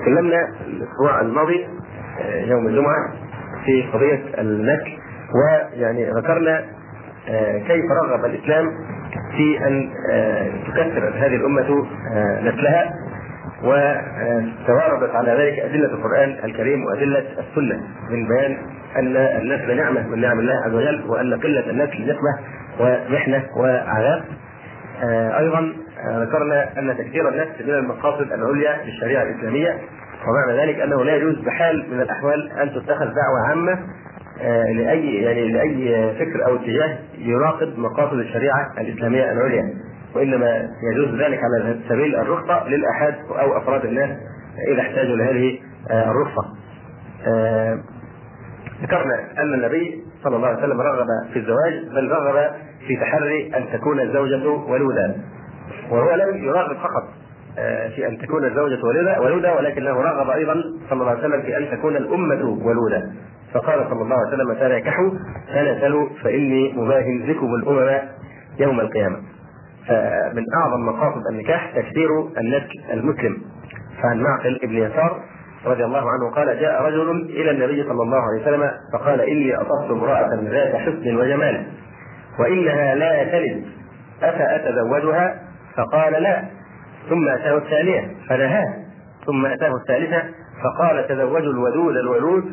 تكلمنا الأسبوع الماضي يوم الجمعة في قضية النسل ويعني ذكرنا كيف رغب الإسلام في أن تكثر هذه الأمة نسلها وتواردت على ذلك أدلة القرآن الكريم وأدلة السنة من بيان أن النسل نعمة من نعم الله عز وجل وأن قلة النسل نقمه ومحنه وعذاب. أيضا ذكرنا أن تكثير النسل من المقاصد العليا للشريعة الإسلامية ومعنى ذلك أنه لا يجوز بحال من الأحوال أن تتخذ دعوة عامه لأي يعني لأي فكر أو اتجاه يراقب مقاصد الشريعة الإسلامية العليا وإنما يجوز ذلك على سبيل الرخصة للأحاد أو أفراد الناس إذا احتاجوا لهذه الرخصة. ذكرنا أن النبي صلى الله عليه وسلم رغب في الزواج بل رغب في تحري أن تكون الزوجة ولودا وهو لم يرغب فقط في أن تكون الزوجة ولودا ولودا ولكنه رغب أيضا صلى الله عليه وسلم في أن تكون الأمة ولودا. فقال صلى الله عليه وسلم تناكحوا تناسلوا فإني مباهن بكم الأمم يوم القيامة. فمن أعظم مقاصد النكاح تكثير النسل المسلم. فعن معقل ابن يسار رضي الله عنه قال جاء رجل إلى النبي صلى الله عليه وسلم فقال إني أصبت امرأة ذات حسن وجمال وإنها لا تلد أفأتزوجها؟ فقال لا. ثم أتاه الثانية فنهاه. ثم أتاه الثالثة فقال تزوجوا الودود الولود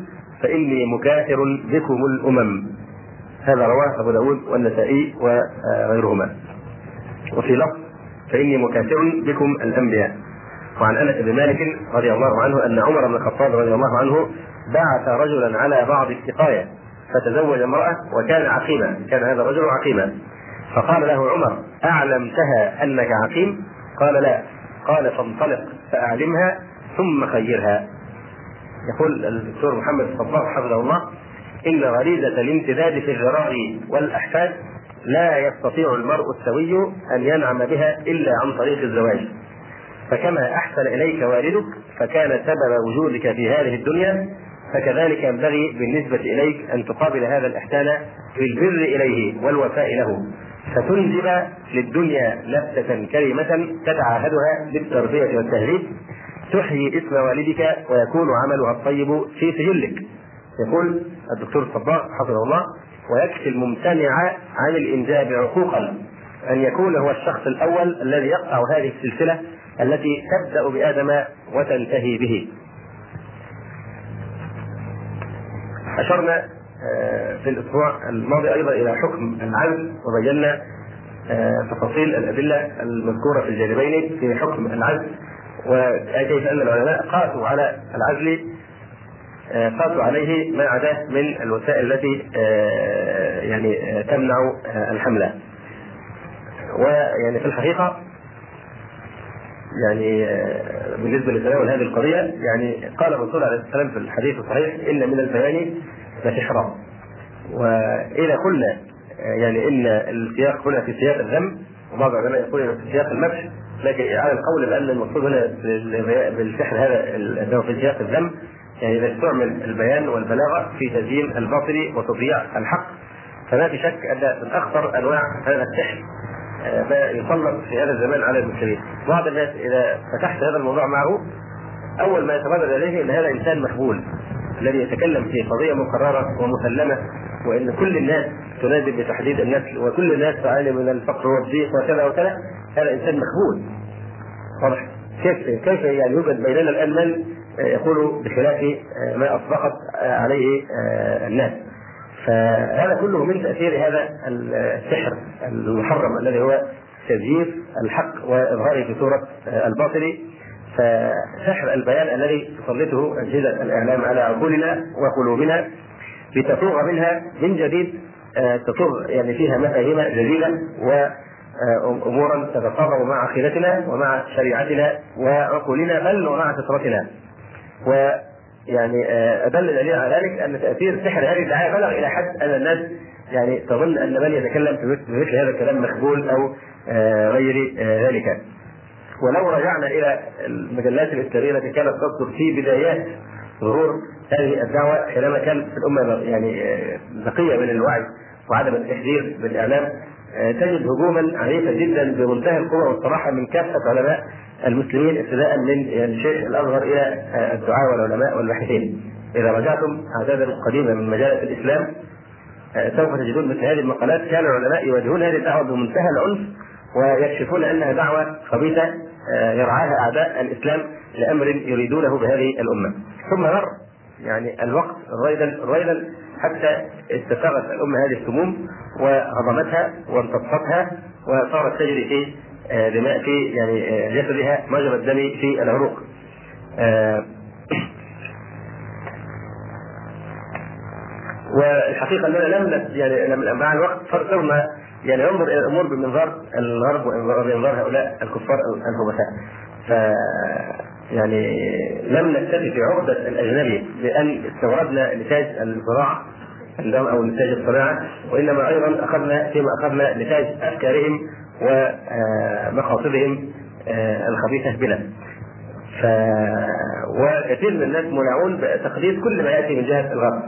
فإني مكاثر بكم الأمم. هذا رواه أبو داود والنسائي وغيرهما. وفي لفظ فإني مكاثر بكم الأنبياء. وعن أنس بن مالك رضي الله عنه أن عمر بن الخطاب رضي الله عنه بعث رجلا على بعض السقاية فتزوج امرأة وكان عقيما كان هذا الرجل عقيما. فقال له عمر أعلمتها أنك عقيم قال لا. قال فانطلق فأعلمها ثم خيرها. يقول الدكتور محمد الصباغ حفظه الله إن غريزة الامتداد في الذراع والأحفاد لا يستطيع المرء السوي أن ينعم بها إلا عن طريق الزواج. فكما أحسن إليك والدك فكان سبب وجودك في هذه الدنيا فكذلك ينبغي بالنسبة إليك أن تقابل هذا الإحسان بالبر إليه والوفاء له. فتنجب للدنيا نفسة كريمة تتعاهدها بالتربية والتهذيب. تحيي اسم والدك ويكون عملها الطيب في سجلك. يقول الدكتور الصباغ حفظه الله ويكفي الممتنع عن الإنجاب عقوقا. أن يكون هو الشخص الأول الذي يقطع هذه السلسلة التي تبدأ بآدم وتنتهي به. أشرنا في الأسبوع الماضي أيضا إلى حكم العزل وبينا تفاصيل الأدلة المذكورة في الجانبين في حكم العزل وكيف أن العلماء قاسوا على العزل قاسوا عليه ما عداه من الوسائل التي يعني تمنع الحملة. ويعني في الحقيقة يعني بالنسبة لتناول هذه القضية يعني قال الرسول عليه السلام في الحديث الصحيح إن من البيان لسحرا واذا قلنا يعني إن السياق هنا في سياق الذم وبعض العلماء يقول في سياق المدح لكن على القول بان المقصود هنا بالسحر هذا انه في سياق الذم يعني إذا استعمل البيان والبلاغة في تزيين الباطل وتضييع الحق فما في شك أن من أخطر أنواع هذا السحر ما يسلط في هذا الزمان على المسلمين. بعض الناس إذا فتحت هذا الموضوع معه أول ما يتبادر اليه إن هذا إنسان مخبول الذي يتكلم في قضية مقررة ومسلمة وإن كل الناس تنادي بتحديد النسل وكل الناس تعاني من الفقر والضيق وكذا وكذا هذا إنسان مخبول. واضح؟ كيف كيف يعني يوجد بيننا الآن من يقول بخلاف ما اطلقت عليه الناس. فهذا كله من تأثير هذا السحر المحرم الذي هو تزييف الحق وإظهاره في صورة الباطل فسحر البيان الذي تسلطه أجهزة الإعلام على عقولنا وقلوبنا لتفوغ منها من جديد تصوغ يعني فيها مفاهيم جديدة وأمورا تتصادم مع عقيدتنا ومع شريعتنا وعقولنا بل ومع فطرتنا و يعني أدل دليل على ذلك أن تأثير سحر هذه الدعاية بلغ إلى حد أن الناس يعني تظن أن من يتكلم في مثل هذا الكلام مخبول أو غير ذلك. ولو رجعنا إلى المجلات الإسلامية التي كانت تذكر في بدايات ظهور هذه الدعوة حينما كان في الأمة يعني بقية من الوعي وعدم التحذير بالاعلام تجد هجوما عنيفا جدا بمنتهى القوة والصراحة من كافة علماء المسلمين ابتداء من يعني الشيخ الاصغر إلى الدعاء والعلماء والباحثين. إذا رجعتم أعدادا قديمة من مجالة الإسلام سوف تجدون مثل هذه المقالات كان العلماء يواجهون هذه الدعوة بمنتهى العنف ويكشفون أنها دعوة خبيثة يرعاها اعداء الإسلام لأمر يريدونه بهذه الأمة. ثم مر يعني الوقت رويدا رويدا حتى استفاغت الأمة هذه السموم وهضمتها وامتصتها وصارت تجري في آه، دماء في يعني آه، جسدها مجرى الدم في العروق. آه، والحقيقة أننا لم يعني مع الوقت صرنا يعني ننظر إلى الأمور بمنظار الغرب وبمنظار هؤلاء الكفار الخبثاء. ف يعني لم نكتفي في عقدة الأجنبي بأن استوردنا نتاج الزراعة أو نتاج الصناعة وإنما أيضا أخذنا فيما أخذنا نتاج أفكارهم ومقاصدهم آه، الخبيثة بنا. ف... وكثير من الناس منعون بتقديس كل ما يأتي من جهة الغرب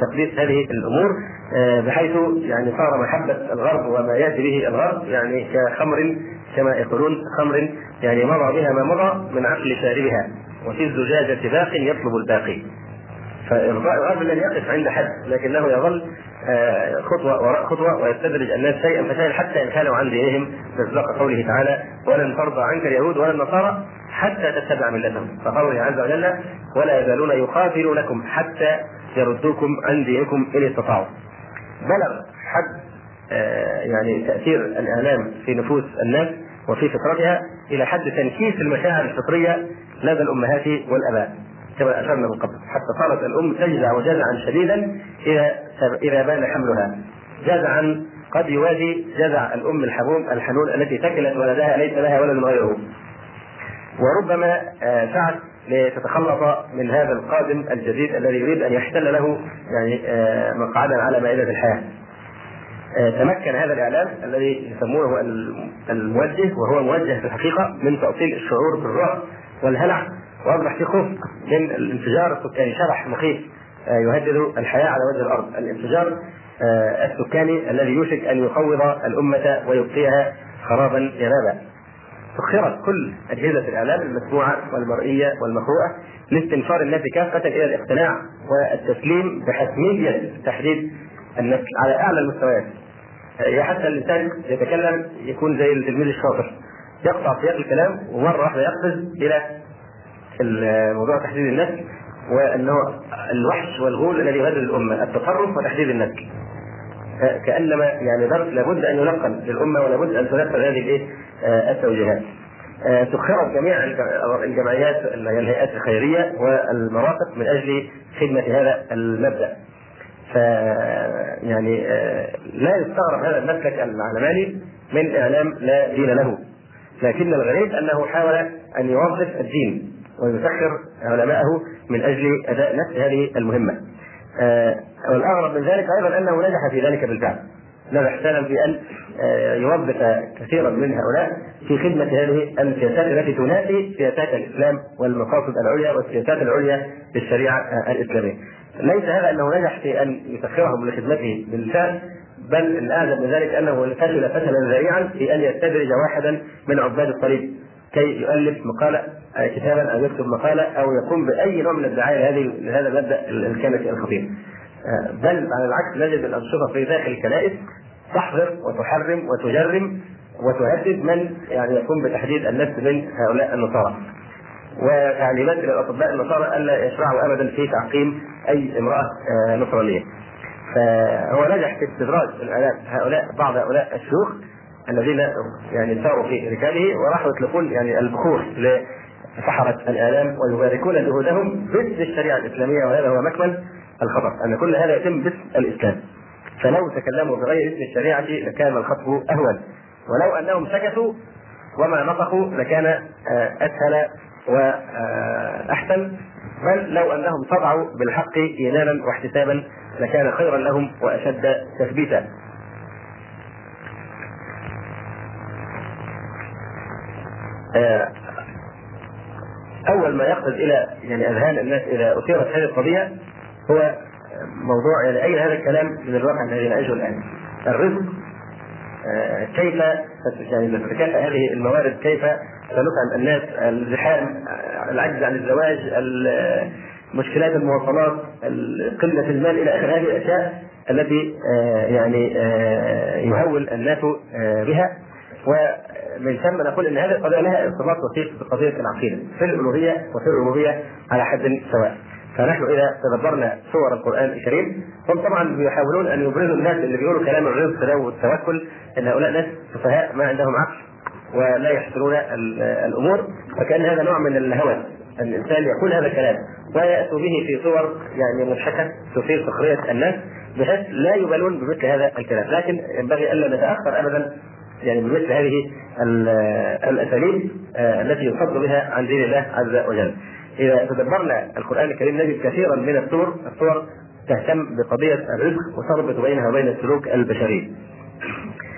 تقديس هذه الأمور آه، بحيث يعني صار محبة الغرب وما يأتي به الغرب يعني كخمر كما يقولون خمر يعني مضى بها ما مضى من عقل شاربها وفي الزجاجة باق يطلب الباقي. فإرضاء الغرب لن يقف عند حد لكنه يظل آه، خطوة وراء خطوة ويستدرج الناس شيئا فشيئا حتى إن كانوا عن دينهم مصداق قوله تعالى ولن ترضى عنك اليهود ولا النصارى حتى تتبع ملتهم فقوله عز وجل ولا يزالون يقاتلونكم حتى يردوكم عن دينكم إن استطاعوا بلغ حد آه، يعني تأثير الإعلام في نفوس الناس وفي فطرتها إلى حد تنكيس المشاعر الفطرية لدى الأمهات والآباء. كما أشرنا من قبل حتى صارت الأم تجزع وجزعا شديدا إذا إذا بان حملها. جزعا قد يوازي جزع الأم الحموم الحنون التي ثكلت ولدها ليس لها ولد غيره. وربما آه، سعت لتتخلص من هذا القادم الجديد الذي يريد أن يحتل له يعني آه، مقعدا على مائدة الحياة. آه، تمكن هذا الإعلام الذي يسمونه الموجه وهو موجه في الحقيقة من تأصيل الشعور بالرعب والهلع. واصبح في خوف من الانفجار السكاني. شبح مخيف آه، يهدد الحياة على وجه الأرض. الانفجار السكاني الذي يوشك أن يفوض الأمة ويبقيها خرابا ينابا. سخرت كل أجهزة الاعلام المسموعة والمرئية والمقروءه لاستنفار الناس كافة إلى الاقتناع والتسليم بحتميه تحديد النسل على أعلى المستويات. حتى الإنسان يتكلم يكون زي التلميذ الشاطر. يقطع سياق الكلام ومرة واحدة يقفز إلى موضوع تحديد النسل وأنه الوحش والغول الذي يهدد الأمة التصرف وتحديد النسل كانما يعني درس لابد أن يلقن للأمة ولابد أن تنفذ هذه الإيه؟ التوجيهات سخرت جميع الجمعيات الهيئات الخيرية والمرافق من أجل خدمة هذا المبدأ ف يعني آه، لا يستغرب هذا المسلك العلماني من إعلام لا دين له لكن الغريب أنه حاول أن يوظف الدين ويسخر علماءه من أجل أداء نفس هذه المهمة. آه، والأغرب من ذلك أيضا أنه نجح في ذلك بالفعل. نجح فعلا في ان آه، يوظف كثيرا من هؤلاء في خدمة هذه السياسات التي تنافي سياسات الإسلام والمقاصد العليا والسياسات العليا للشريعه الإسلامية. ليس هذا أنه نجح في أن يسخرهم لخدمته بالفعل بل الأعجب من ذلك أنه فشل فشلا ذريعا في أن يستدرج واحدا من عباد الصليب كي يؤلف مقالة كتابا أو يكتب مقالة أو يقوم بأي نوع من الدعاية لهذه لهذا المبدأ الكنسي الخطير. بل على العكس نجد الأنشطة في داخل الكنائس تحظر وتحرم وتجرم وتهدد من يعني يقوم بتحديد النفس من هؤلاء النصارى. وتعليمات إلى الأطباء النصارى الا يشرعوا ابدا في تعقيم أي امرأة آه، نصرانية. فهو نجح في استدراج هؤلاء بعض هؤلاء الشيوخ الذين يعني ساروا في ركابه وراحوا يطلقون يعني البخور لسحرة الآلام ويباركون جهودهم باسم الشريعة الإسلامية وهذا هو مكمن الخطر أن كل هذا يتم باسم الإسلام فلو تكلموا بغير اسم الشريعة لكان الخطب أهون ولو أنهم سكتوا وما نطقوا لكان آه، أسهل وأحسن بل لو أنهم صدعوا بالحق إيمانا واحتسابا لكان خيرا لهم وأشد تثبيتا. آه، أول ما يقفز إلى يعني أذهان الناس إذا أثيرت هذه القضية هو موضوع يعني اين هذا الكلام من الواقع الذي نعيشه الآن؟ الرزق آه، كيف يعني نتكافئ هذه الموارد كيف سنطعم الناس الزحام العجز عن الزواج مشكلات المواصلات قلة المال إلى آخر. هذه الأشياء التي آه، يعني آه، يهول الناس بها. ومن ثم نقول إن هذه القضية لها ارتباط وثيق بقضية العقيدة في الألوهية وفي الربوبية على حد سواء. فنحن إذا تدبرنا سور القرآن الكريم هم طبعا بيحاولون أن يبرزوا الناس اللي بيقولوا كلام الرزق ده والتوكل إن هؤلاء ناس سفهاء ما عندهم عقل ولا يحسنون الأمور فكأن هذا نوع من الهوى أن الإنسان يقول هذا الكلام وياتوا به في صور يعني مضحكة تثير سخرية الناس بحيث لا يبالون بمثل هذا الكلام لكن ينبغي ألا نتأخر ابدا يعني بمثل هذه الأساليب آه، التي يصد بها عن دين الله عز وجل. إذا تدبرنا القرآن الكريم نجد كثيرا من السور السور تهتم بقضية الرزق وتربط بينها وبين السلوك البشري.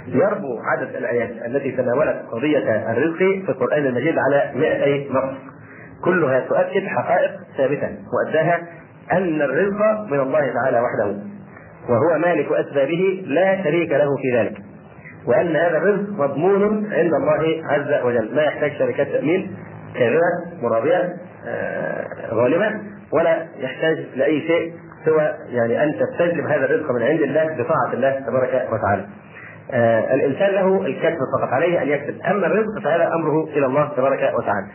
يربو عدد الآيات التي تناولت قضية الرزق في القرآن المجيد على 200 نص. كلها تؤكد حقائق ثابتة وأداها أن الرزق من الله تعالى وحده وهو مالك اسبابه لا شريك له في ذلك. وأن هذا الرزق مضمون عند الله عز وجل ما يحتاج شركات تأمين كاذبه مرابيه آه، غالبه ولا يحتاج لأي شيء سوى يعني أن تستجلب هذا الرزق من عند الله بطاعة الله تبارك وتعالى. آه الإنسان له الكسب فقط عليه أن يكسب، أما الرزق فهذا أمره إلى الله تبارك وتعالى.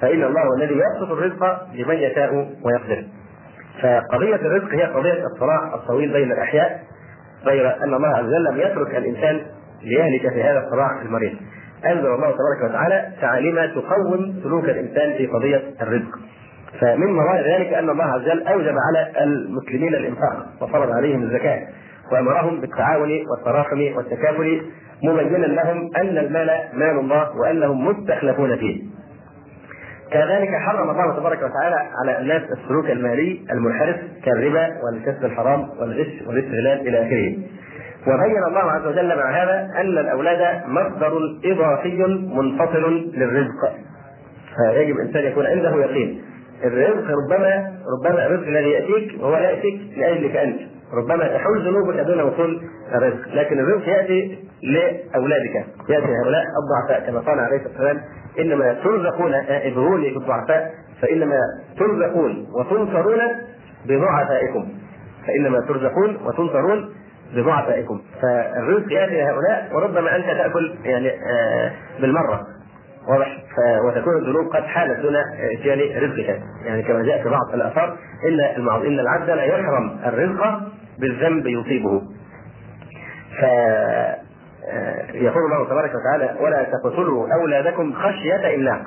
فإن الله هو الذي يبسط الرزق لمن يشاء ويقدر. فقضية الرزق هي قضية الصراع الطويل بين الأحياء غير أن الله عز وجل لم يترك الإنسان ليهلك في هذا الصراع المريض. أنزل الله تبارك وتعالى تعاليم تقوم سلوك الإنسان في قضية الرزق. فمن مظاهر ذلك أن الله عز وجل أوجب على المسلمين الإنفاق وفرض عليهم الزكاة وأمرهم بالتعاون والتراحم والتكافل مبينا لهم أن المال مال الله وأنهم مستخلفون فيه. كذلك حرم الله تبارك وتعالى على الناس السلوك المالي المنحرف كالربا والكسب الحرام والغش والإستغلال إلى آخره. وبين الله عز وجل مع هذا أن الأولاد مصدر إضافي منفصل للرزق. فيجب الإنسان يكون عنده يقين. الرزق ربما ربما الرزق الذي يأتيك وهو لا يأتيك لأجلك أنت. ربما تحول ذنوبك دون وصول الرزق، لكن الرزق يأتي لأولادك، يأتي هؤلاء الضعفاء كما قال عليه الصلاة والسلام إنما ترزقون ادعوني بالضعفاء فإنما ترزقون وتنصرون بضعفائكم فإنما ترزقون وتنصرون بضعفائكم فالرزق يأتي لهؤلاء وربما أنت تأكل يعني آه بالمرة. واضح؟ وتكون الذنوب قد حالت دون اتيان رزقك. يعني كما جاء في بعض الآثار إن إن العبد لا يحرم الرزق بالذنب يصيبه. ف يقول الله تبارك وتعالى ولا تقتلوا أولادكم خشية إملاق.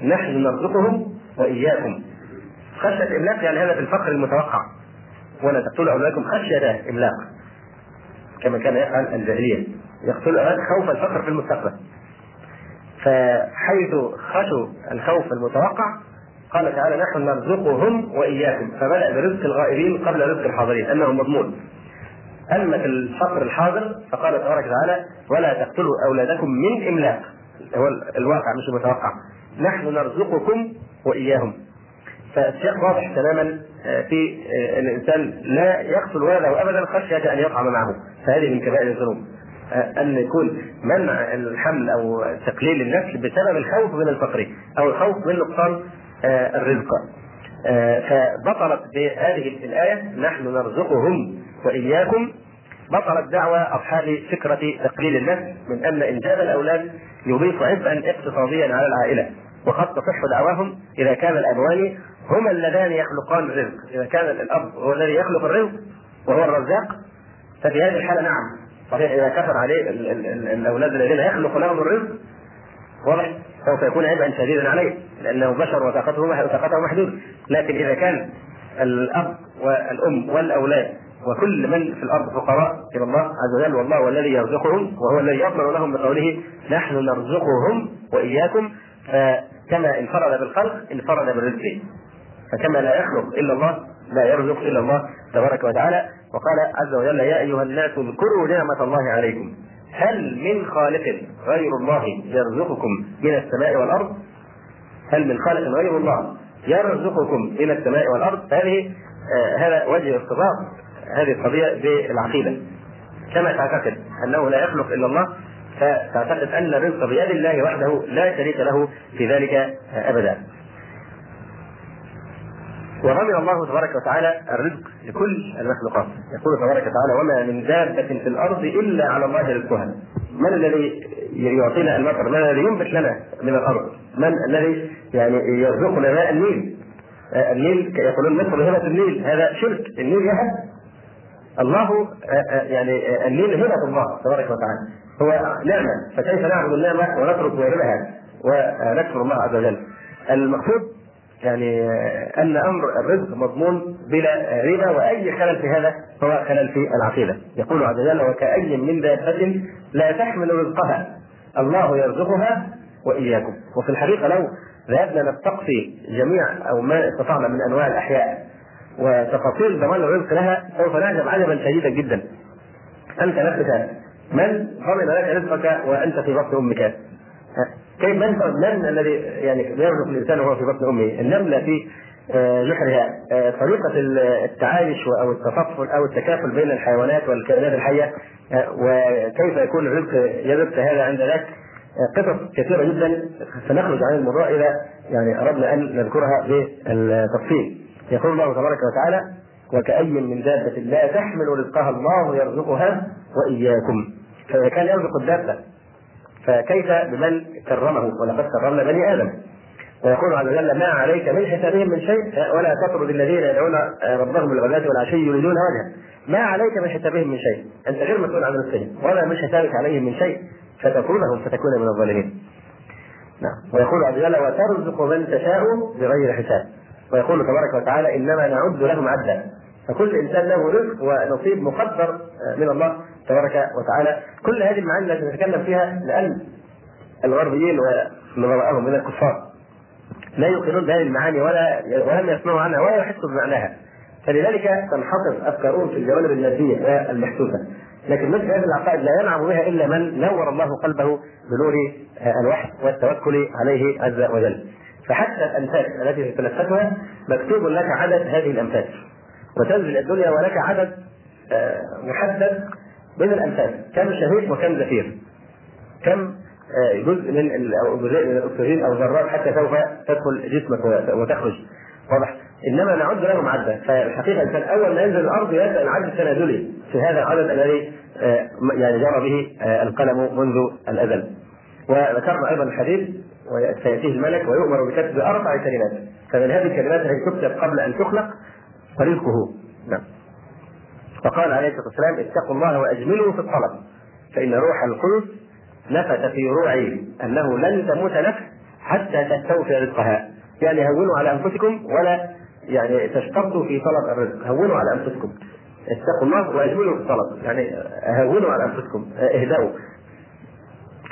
نحن نرزقهم وإياكم. خشية إملاق يعني هذا في الفقر المتوقع. ولا تقتلوا أولادكم خشية إملاق. كما كان يفعل الجاهلية. يقتل الاولاد خوف الفقر في المستقبل. فحيث خشوا الخوف المتوقع قال تعالى نحن نرزقهم وإياكم. فبدأ برزق الغائبين قبل رزق الحاضرين أنه مضمون. اما في الفقر الحاضر فقال تبارك وتعالى ولا تقتلوا أولادكم من إملاق. هو الواقع مش المتوقع نحن نرزقكم وإياهم. فالشيء واضح تماما في آه، ان الإنسان لا يقتل ولده ابدا خشيه أن يطعم معه. فهذه من كبائر الذنوب. آه، أن يكون منع الحمل أو تقليل النسل بسبب الخوف من الفقر أو الخوف من نقصان الرزق. فبطلت بهذه الآية نحن نرزقهم وإياكم. بطلت دعوى أصحاب فكرة تقليل النسل من أن إنجاب الأولاد يضيف عبئا اقتصاديا على العائلة. وقد تصح دعواهم إذا كان الأبوان هما اللذان يخلقان الرزق. إذا كان الأب هو الذي يخلق الرزق وهو الرزاق ففي هذه الحالة نعم. صحيح إذا كثر عليه الأولاد الذين يخلق لهم الرزق واضح. سوف يكون عبئا شديدا عليه لأنه بشر وطاقته وطاقته محدوده لكن إذا كان الأب والأم والأولاد وكل من في الأرض فقراء إلى الله عز وجل والله هو الذي يرزقهم وهو الذي يضمن لهم بقوله نحن نرزقهم وإياكم. فكما انفرد بالخلق انفرد بالرزق. فكما لا يخلق إلا الله لا يرزق إلا الله تبارك وتعالى وقال عز وجل يا أيها الناس اذكروا نعمة الله عليكم هل من خالق غير الله يرزقكم من السماء والأرض؟ هل من خالق غير الله يرزقكم من السماء والأرض؟ هذه آه هذا وجه ارتباط هذه القضية بالعقيدة كما تعتقد أنه لا يخلق إلا الله فتعتقد أن الرزق بيد الله وحده لا شريك له في ذلك أبدا. وضمن الله تبارك وتعالى الرزق لكل المخلوقات. يقول تبارك وتعالى وما من دابة في الأرض إلا على الله رزقها. من الذي يعطينا المطر؟ من الذي ينبت لنا من الأرض؟ من الذي يعني يرزقنا ماء النيل؟ آه، النيل يقولون مصر هبة النيل. هذا شرك. النيل يهب الله آه، آه، يعني النيل هبة الله تبارك وتعالى. هو نعمة. فكيف نعبد النعمة ونترك واجبها ونكفر الله عز وجل. المقصود يعني أن أمر الرزق مضمون بلا ربا وأي خلل في هذا هو خلل في العقيدة. يقول عز وجل وكأي من دابة لا تحمل رزقها الله يرزقها وإياكم. وفي الحقيقة لو ذهبنا نستقصي جميع أو ما استطعنا من أنواع الأحياء وتفاصيل ضمان الرزق لها سوف نعجب عجبا شديدا جدا. أنت نفسك من ضمن لك رزقك وأنت في بطن أمك؟ كيف من من الذي يعني يرزق الإنسان وهو في بطن أمه؟ النمله في آه، جحرها آه، طريقة التعايش أو التطفل أو التكافل بين الحيوانات والكائنات الحية آه، وكيف يكون الرزق يرزق هذا عند ذاك قصص كثيرة جدا سنخرج عن الموضوع إذا يعني أردنا أن نذكرها بالتفصيل. يقول الله تبارك وتعالى: وكأي من دابة لا تحمل رزقها الله يرزقها وإياكم. فإذا كان يرزق الدابة فكيف بمن كرمه ولقد كرمنا بني آدم؟ ويقول عز وجل ما عليك من حسابهم من شيء ولا تطرد الذين يدعون ربهم بالغداة والعشي يريدون وجهه. ما عليك من حسابهم من شيء. أنت غير مسؤول عن نفسهم ولا من حسابك عليهم من شيء فتكونهم فتكون من الظالمين. نعم. ويقول عز وجل وترزق من تشاء بغير حساب. ويقول تبارك وتعالى إنما نعد لهم عدا. فكل إنسان له رزق ونصيب مقدر من الله. تبارك وتعالى. كل هذه المعاني التي نتكلم فيها لأن الغربيين ومن وراءهم من الكفار لا يوقنون بهذه المعاني ولا ولم يسمعوا عنها ولا يحسوا بمعناها. فلذلك تنحصر أفكارهم في الجوانب المادية والمحسوسة. لكن مثل هذه العقائد لا ينعم بها إلا من نور الله قلبه بنور الوحي والتوكل عليه عز وجل. فحتى الأنفاس التي تتنفسها مكتوب لك عدد هذه الأنفاس. وتنزل الدنيا ولك عدد آه، محدد من الأنفاس. كم شهيق وكم زفير كم آه، جزء من جزء من الأكسجين أو ذرات حتى سوف تدخل جسمك وتخرج. واضح. إنما نعد لهم عدا فالحقيقة الإنسان أول ما ينزل الأرض يبدأ العد التنازلي في هذا العدد الذي آه، يعني جرى به القلم منذ الأزل. وذكرنا أيضا الحديث وسياتيه الملك ويؤمر بكتب أربع كلمات. فمن هذه الكلمات التي تكتب قبل أن تخلق فرزقه نعم. فقال عليه الصلاة والسلام اتقوا الله وأجملوا في الطلب. فإن روح القدس نفث في روعي أنه لن تموت نفس حتى تستوفي رزقها. يعني هونوا على أنفسكم ولا يعني تشترطوا في طلب الرزق. هونوا على أنفسكم. اتقوا الله وأجملوا في الطلب. يعني هونوا على أنفسكم. اهدأوا.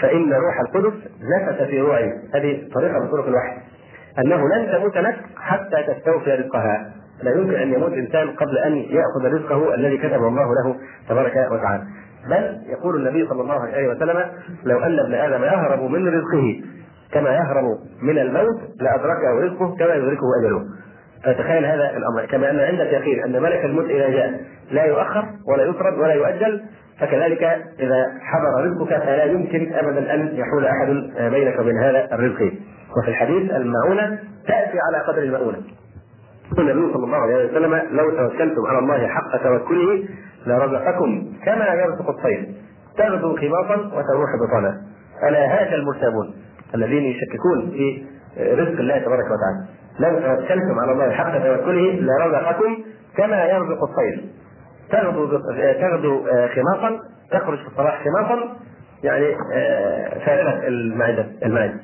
فإن روح القدس نفث في روعي هذه طريقة من طرق الوحي. أنه لن تموت نفس حتى تستوفي رزقها. لا يمكن أن يموت إنسان قبل أن يأخذ رزقه الذي كتبه الله له تبارك وتعالى. بل يقول النبي صلى الله عليه وسلم لو أن ابن آدم يهرب من رزقه كما يهرب من الموت لأدركه رزقه كما يدركه أجله. فتخيل هذا الأمر. كما أن عندك يقين أن ملك الموت إذا جاء لا يؤخر ولا يطرد ولا يؤجل فكذلك إذا حضر رزقك فلا يمكن ابدا أن يحول أحد بينك وبين هذا الرزق. وفي الحديث المعونة تأتي على قدر المؤونه النبي صلى الله عليه وسلم لو توكلتم على الله حق توكله لرزقكم كما يرزق الطير تغدو خماصا وتروح بطانا ألا هذا المرتابون الذين يشككون في رزق الله تبارك وتعالى. لو توكلتم على الله حق توكله لرزقكم كما يرزق الطير تغدو تغدو خماصا تخرج في الصباح خماصا يعني آه، فارغه المعدة المعدة.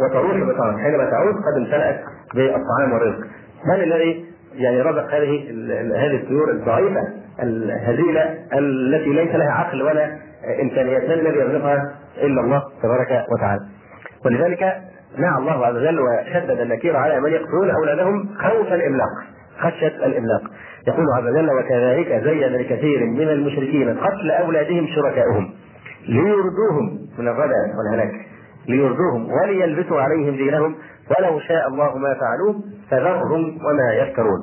وتروح بطانا حينما تعود قد امتلأت بالطعام والرزق. من الذي يعني رزق هذه هذه الطيور الضعيفة الهزيلة التي ليس لها عقل ولا إمكانيات من الذي يرزقها إلا الله تبارك وتعالى. ولذلك نهى الله عز وجل وشدد النكير على من يقتلون أولادهم خوف الإملاق خشية الإملاق. يقول عز وجل وكذلك زين لكثير من المشركين قتل أولادهم شركائهم ليردوهم من الردى والهلاك ليردوهم وليلبسوا عليهم دينهم ولو شاء الله ما فعلوه فذرهم وما يفترون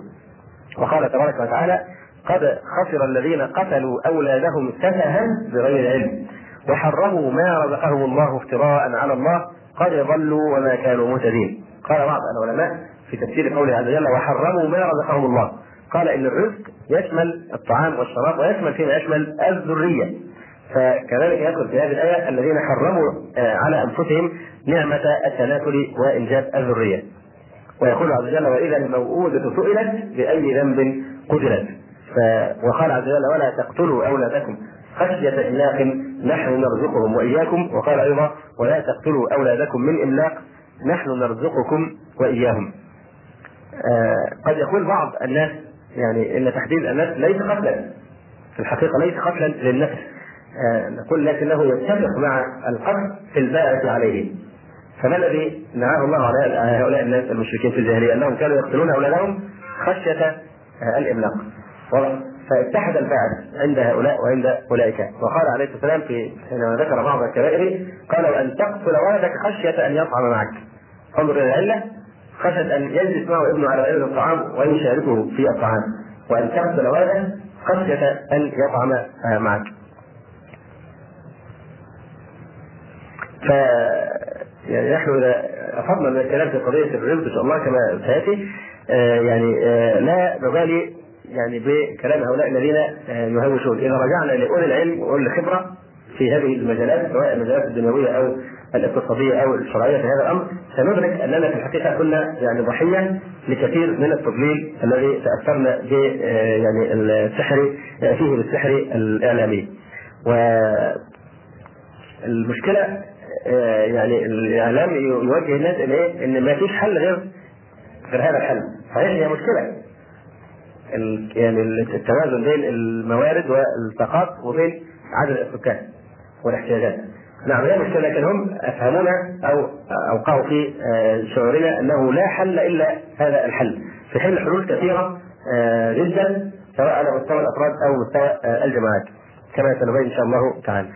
وقال تبارك وتعالى قد خسر الذين قتلوا أولادهم سفها بغير علم وحرموا ما رزقهم الله افتراء على الله قد ضلوا وما كانوا مهتدين. قال بعض العلماء في تفسير قوله عز وجل وحرموا ما رزقهم الله. قال إن الرزق يشمل الطعام والشراب ويشمل فيما يشمل الذرية. فكذلك يدخل في هذه الآية الذين حرموا آه، على أنفسهم نعمة التناسل وانجاب الذرية. ويقول عز وجل وإذا الموءودة سئلت بأي ذنب قتلت. وقال عز وجل ولا تقتلوا أولادكم خشية إملاق نحن نرزقهم وإياكم. وقال أيضا ولا تقتلوا أولادكم من إملاق نحن نرزقكم وإياهم. آه قد يقول بعض الناس يعني إن تحديد النفس ليس قتلا. في الحقيقة ليس قتلا للنفس. آه نقول لكنه يتفق مع القتل في الباءة عليه. فما الذي نهاه الله على هؤلاء الناس المشركين في الجاهلية؟ أنهم كانوا يقتلون اولادهم خشية آه الإملاق. فاتحد الباعث عند هؤلاء وعند أولئك. وقال عليه الصلاه والسلام في حينما ذكر بعض الكبائر قال ان تقتل ولدك خشية أن يطعم معك. انظر إلى العلة. خشية أن يجلس معه ابنه على غير الطعام ويشاركه في الطعام. وأن تقتل ولده خشية أن يطعم معك. ف يعني نحن إذا افضنا من الكلام في قضية الرزق إن شاء الله كما سيأتي آه، يعني آه، لا نبالي يعني بكلام هؤلاء الذين آه، يهوشون إذا رجعنا لأولي العلم وأولي الخبرة في هذه المجالات سواء المجالات الدنيوية أو الاقتصادية أو الشرعية في هذا الأمر سندرك أننا في الحقيقة كنا يعني ضحية لكثير من التضليل الذي تأثرنا ب يعني السحر فيه بالسحر الإعلامي. والمشكلة يعني الإعلام يوجه الناس إلى إيه؟ إن ما فيش حل غير غير هذا الحل. صحيح هي مشكلة يعني التوازن بين الموارد والطاقات وبين عدد السكان والاحتياجات. نعم هي مشكلة لكن هم أفهمونا أو أوقعوا في آه، شعورنا أنه لا حل إلا هذا الحل في حين حلول كثيرة آه، جدا سواء على مستوى الأفراد أو مستوى آه، الجماعات كما سنبين إن شاء الله تعالى.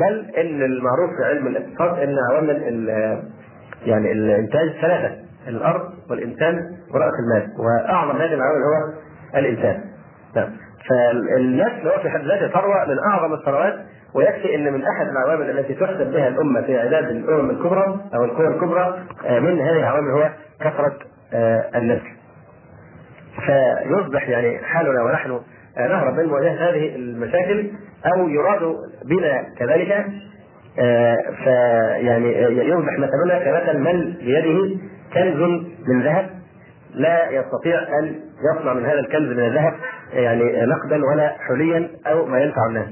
بل إن المعروف في علم الاقتصاد إن عوامل يعني الإنتاج ثلاثة الأرض والإنسان ورأس المال وأعظم هذه العوامل هو الإنسان نعم فالنسل هو في حد ذاته ثروه من أعظم الثروات ويكفي إن من أحد العوامل التي تحسب بها الأمة في إعداد الأمم الكبرى أو القوى الكبرى آه، من هذه العوامل هو كثرة آه، النسل. فيصبح يعني حالنا ونحن نهرب من مواجهه هذه المشاكل أو يراد بنا كذلك فيعني يصبح مثلنا كمثل من بيده كنز من ذهب لا يستطيع أن يصنع من هذا الكنز من الذهب يعني نقدا ولا حليا أو ما ينفع الناس.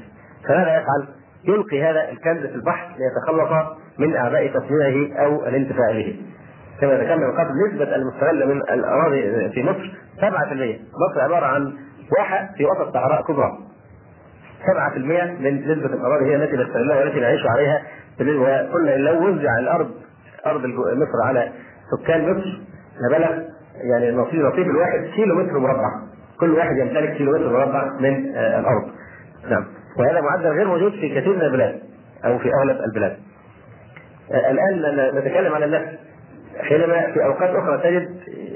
فماذا يفعل؟ يلقي هذا الكنز في البحر ليتخلص من اعباء تصنيعه أو الانتفاع به. كما ذكرنا من قبل نسبة المستغلة من الأراضي في مصر 7% مصر عبارة عن واحة في وسط صحراء كبرى. 7% من نسبة الأراضي هي التي نستغلها والتي نعيش عليها وقلنا لو وزع الأرض أرض مصر على سكان مصر لبلغ يعني نصيب نصيب الواحد كيلو متر مربع. كل واحد يمتلك كيلو متر مربع من آه الأرض. نعم. وهذا معدل غير موجود في كثير من البلاد أو في أغلب البلاد. آه الآن نتكلم عن النفس. حينما في أوقات أخرى تجد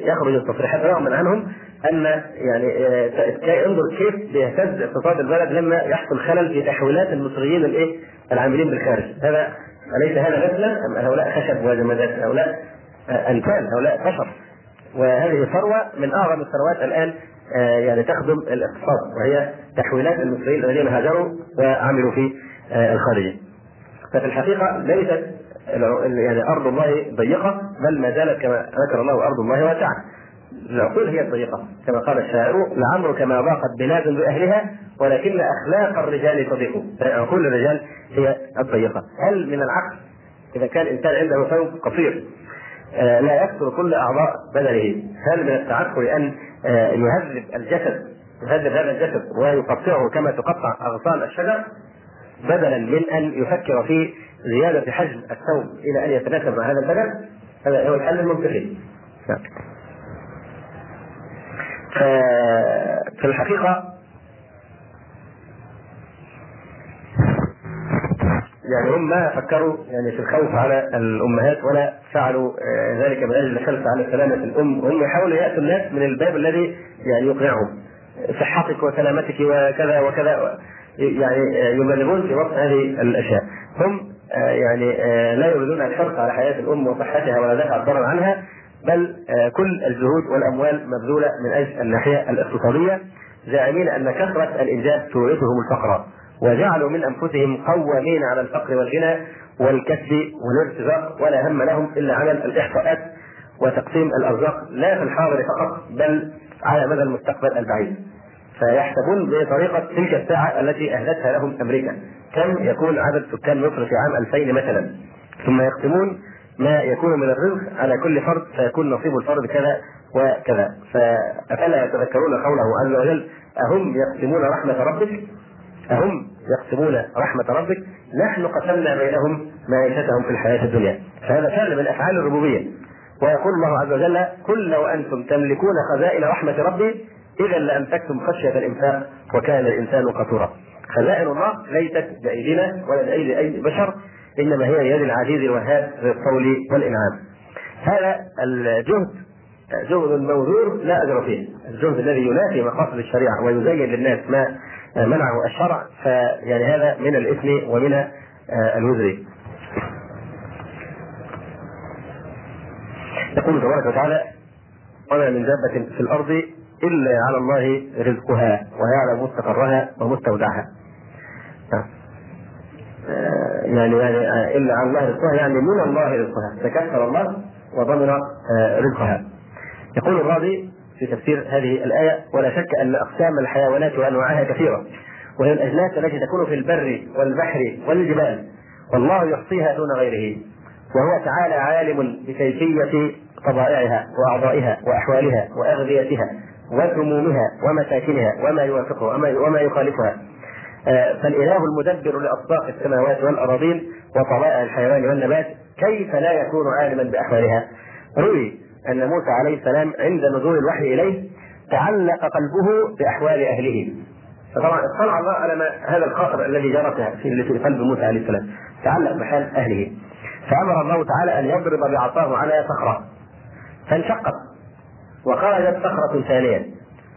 يخرج التصريحات رغم عنهم أن يعني آه انظر كيف بيهتز اقتصاد البلد لما يحصل خلل في تحويلات المصريين الايه العاملين بالخارج. هذا أليس هذا مثلا أم هؤلاء خشب وجمادات؟ هؤلاء آه، انسان هؤلاء بشر وهذه ثروة من أعظم الثروات الآن آه، يعني تخدم الاقتصاد وهي تحويلات المصريين الذين هاجروا وعملوا في الخارج. ففي الحقيقة ليست يعني أرض الله ضيقة بل ما زالت كما ذكر الله أرض الله واسعة. العقول هي الضيقه كما قال الشاعر لعمرك ما ضاقت بلاد باهلها ولكن أخلاق الرجال تضيق عقول الرجال هي الضيقه هل من العقل؟ إذا كان الإنسان عنده ثوب قصير آه، لا يكثر كل أعضاء بدنه. هل من التعقل أن آه، يهذب الجسد؟ يهذب هذا الجسد ويقطعه كما تقطع أغصان الشجر؟ بدلا من أن يفكر في زيادة حجم الثوب إلى أن يتناسب مع هذا البدن؟ هذا هو الحل المنطقي. نعم. في الحقيقة يعني هم ما فكروا يعني في الخوف على الأمهات ولا فعلوا ذلك من أجل الخوف على سلامة الأم. هم يحاولوا يأتوا الناس من الباب الذي يعني يقنعهم صحتك وسلامتك وكذا وكذا يعني يبالغون في وصف هذه الأشياء. هم آه، يعني آه، لا يريدون الحرص على حياة الأم وصحتها ولا دفع الضرر عنها. بل آه، كل الجهود والأموال مبذولة من أجل الناحية الاقتصادية زاعمين أن كثرة الانجاب تورثهم الفقر وجعلوا من أنفسهم قوامين على الفقر والغنى والكسب والارتزاق ولا هم لهم إلا عمل الإحصاءات وتقسيم الأرزاق لا في الحاضر فقط بل على مدى المستقبل البعيد. فيحسبون بطريقة تلك الساعة التي اهدتها لهم أمريكا. كم يكون عدد سكان مصر في عام 2000 مثلا. ثم يقسمون ما يكون من الرزق على كل فرد فيكون نصيب الفرد كذا وكذا. فأفلا يتذكرون قوله عز وجل أهم يقسمون رحمة ربك؟ أهم يقسمون رحمة ربك؟ نحن قسمنا بينهم معيشتهم في الحياة الدنيا. فهذا فعل من أفعال الربوبية. ويقول الله عز وجل كل وأنتم تملكون خزائن رحمة ربي إذا لأمسكتم خشية الإنفاق وكان الإنسان قتورا. خزائن الله ليست بأيدينا ولا بأيدي أي بشر إنما هي بيد العزيز الوهاب ذي الطول والإنعام. هذا الجهد جهد موزور لا أجر فيه. الجهد الذي ينافي مقاصد الشريعة ويزين للناس ما منعه الشرع فيعني هذا من الإثم ومن الوزر. يقول تبارك وتعالى وما من دابة في الأرض إلا على الله رزقها ويعلم مستقرها ومستودعها. آه، يعني يعني آه، إلا على الله رزقها يعني من الله رزقها تكفل الله وضمن رزقها. يقول الراضي في تفسير هذه الآية ولا شك أن أقسام الحيوانات وأنواعها كثيرة وهي الأجناس التي تكون في البر والبحر والجبال والله يحصيها دون غيره وهو تعالى عالم بكيفية طبائعها وأعضائها وأحوالها وأغذيتها وسمومها ومساكنها وما يوافقها وما, وما يخالفها آه، فالإله المدبر لأطباق السماوات والأراضين وطبائع الحيوان والنبات كيف لا يكون عالما بأحوالها؟ روي أن موسى عليه السلام عند نزول الوحي إليه تعلق قلبه بأحوال أهله. فطبعا اطلع الله على ما هذا الخاطر الذي جرى في قلب موسى عليه السلام. تعلق بحال أهله. فأمر الله تعالى أن يضرب بعصاه على صخرة. فانشقت. وخرجت صخرة ثانية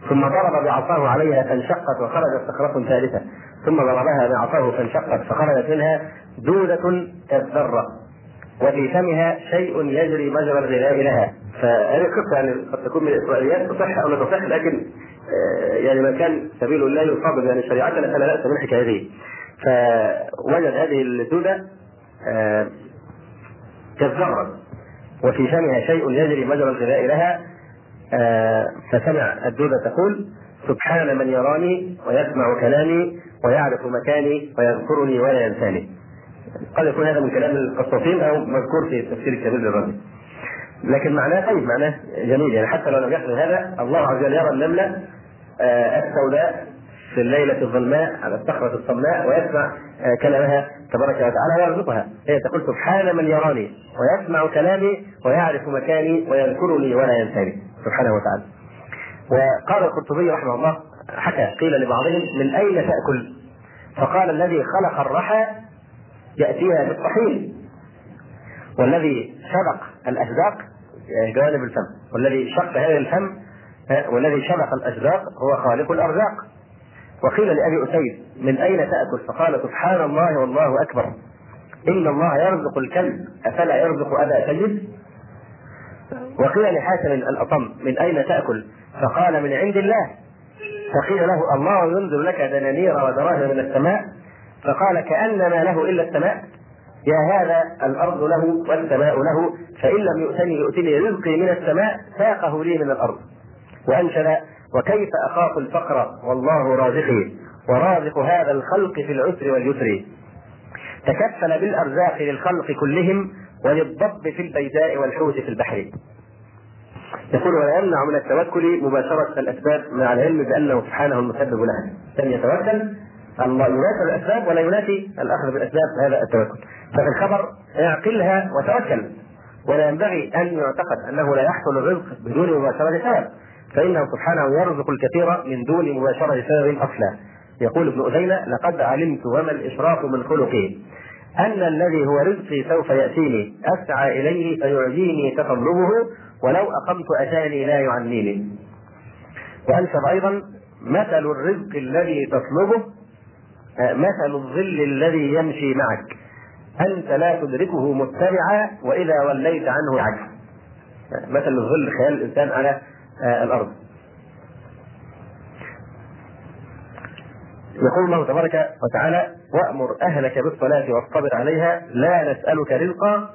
ثم ضرب بعصاه عليها فانشقت وخرجت صخرة ثالثة. ثم ضربها بعصاه فانشقت فخرجت منها دودة كالذره وفي فمها شيء يجري مجرى الغذاء لها. فهذه القصة يعني قد تكون من الإسرائيليات تصح أو لا تصح لكن آه، يعني من كان سبيل الله يصادم يعني شريعتنا فلا باس بالحكايه هذه. فوجد هذه الدودة آه، كالذرة. وفي فمها شيء يجري مجرى الغذاء لها. آه، فسمع الدودة تقول سبحان من يراني ويسمع كلامي ويعرف مكاني ويذكرني ولا ينساني. قد يكون هذا من كلام القصاصين أو مذكور في التفسير الكبير للرجل. لكن معناه طيب معناه جميل. يعني حتى لو لم يحصل هذا الله عز وجل يرى النمله آه، السوداء في الليلة الظلماء على الصخرة الصماء ويسمع آه، كلامها تبارك وتعالى ويرزقها. هي تقول سبحان من يراني ويسمع كلامي ويعرف مكاني ويذكرني ولا ينساني. سبحانه وتعالى. وقال القرطبي رحمه الله حكى قيل لبعضهم من أين تأكل؟ فقال الذي خلق الرحى يأتيها بالطحين. والذي شبق الأشداق يعني جوانب الفم. والذي شق هذا الفم والذي شبق الأشداق هو خالق الأرزاق. وقيل لأبي أسيد من أين تأكل؟ فقال سبحان الله والله أكبر. إن الله يرزق الكلب أفلا يرزق أبا سيد؟ وقيل لحاتم الأطم من أين تأكل؟ فقال من عند الله. فقيل له الله ينزل لك دنانير ودراهم من السماء؟ فقال كأنما له إلا السماء. يا هذا الأرض له والسماء له فإن لم يؤتني يؤتني رزقي من السماء ساقه لي من الأرض. وأنشد وكيف أخاف الفقر؟ والله رازقي ورازق هذا الخلق في العسر واليسر. تكفل بالأرزاق للخلق كلهم وللضب في البيداء والحوت في البحر. يقول ولا يمنع من التوكل مباشرة الأسباب مع العلم بأنه سبحانه المسبب لها. لم يتوكل الله يناسب الأسباب ولا ينافي الأخذ بالأسباب هذا التوكل. ففي الخبر اعقلها وتوكل. ولا ينبغي أن يعتقد أنه لا يحصل الرزق بدون مباشرة سبب. فإنه سبحانه يرزق الكثير من دون مباشرة سبب أصلا. يقول ابن أذينة لقد علمت وما الإشراف من خلقي. أن الذي هو رزقي سوف يأتيني. أسعى إليه فيعجيني تطلبه ولو أقمت أتاني لا يعنيني. وأنشد أيضا مثل الرزق الذي تطلبه آه، مثل الظل الذي يمشي معك. أنت لا تدركه متبعا وإذا وليت عنه عجز آه، مثل الظل خيال الإنسان على آه، الأرض. يقول الله تبارك وتعالى وأمر أهلك بالصلاة واصطبر عليها لا نسألك رزقا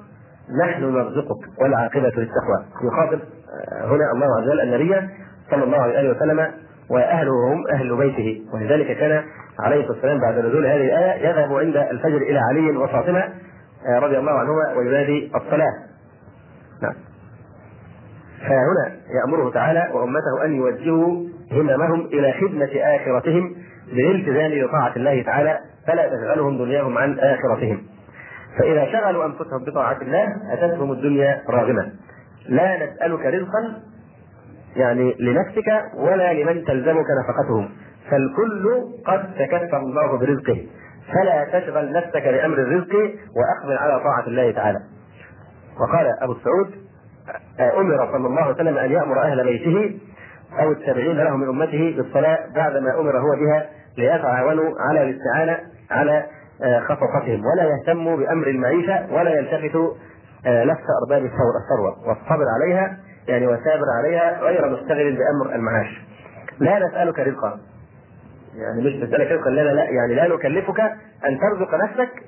نحن نرزقك والعاقبة للتقوى يخاطب هنا الله عز وجل النبي صلى الله عليه وسلم وأهله هم أهل بيته ولذلك كان عليه الصلاة والسلام بعد نزول هذه الآية يذهب عند الفجر إلى علي وفاطمة آه، رضي الله عنهما وينادي الصلاة. نعم. فهنا يأمره تعالى وأمته أن يوجهوا هممهم إلى خدمة آخرتهم بالالتزام بطاعة الله تعالى فلا تشغلهم دنياهم عن آخرتهم. فإذا شغلوا أنفسهم بطاعة الله أتتهم الدنيا راغمة. لا نسألك رزقا يعني لنفسك ولا لمن تلزمك نفقتهم. فالكل قد تكفى الله برزقه. فلا تشغل نفسك بأمر الرزق وأقبل على طاعة الله تعالى. وقال أبو السعود أمر صلى الله عليه وسلم أن يأمر أهل بيته أو التابعين له من أمته بالصلاة بعدما أمر هو بها ليتعاونوا على الاستعانة على آه، خصصتهم ولا يهتموا بأمر المعيشة ولا يلتفتوا آه، لفت أرباب الثروة. والصبر عليها يعني وثابر عليها غير مشتغل بأمر المعاش. لا نسألك رزقا. يعني مش نسألك رزقا لا لا. يعني لا نكلفك أن ترزق نفسك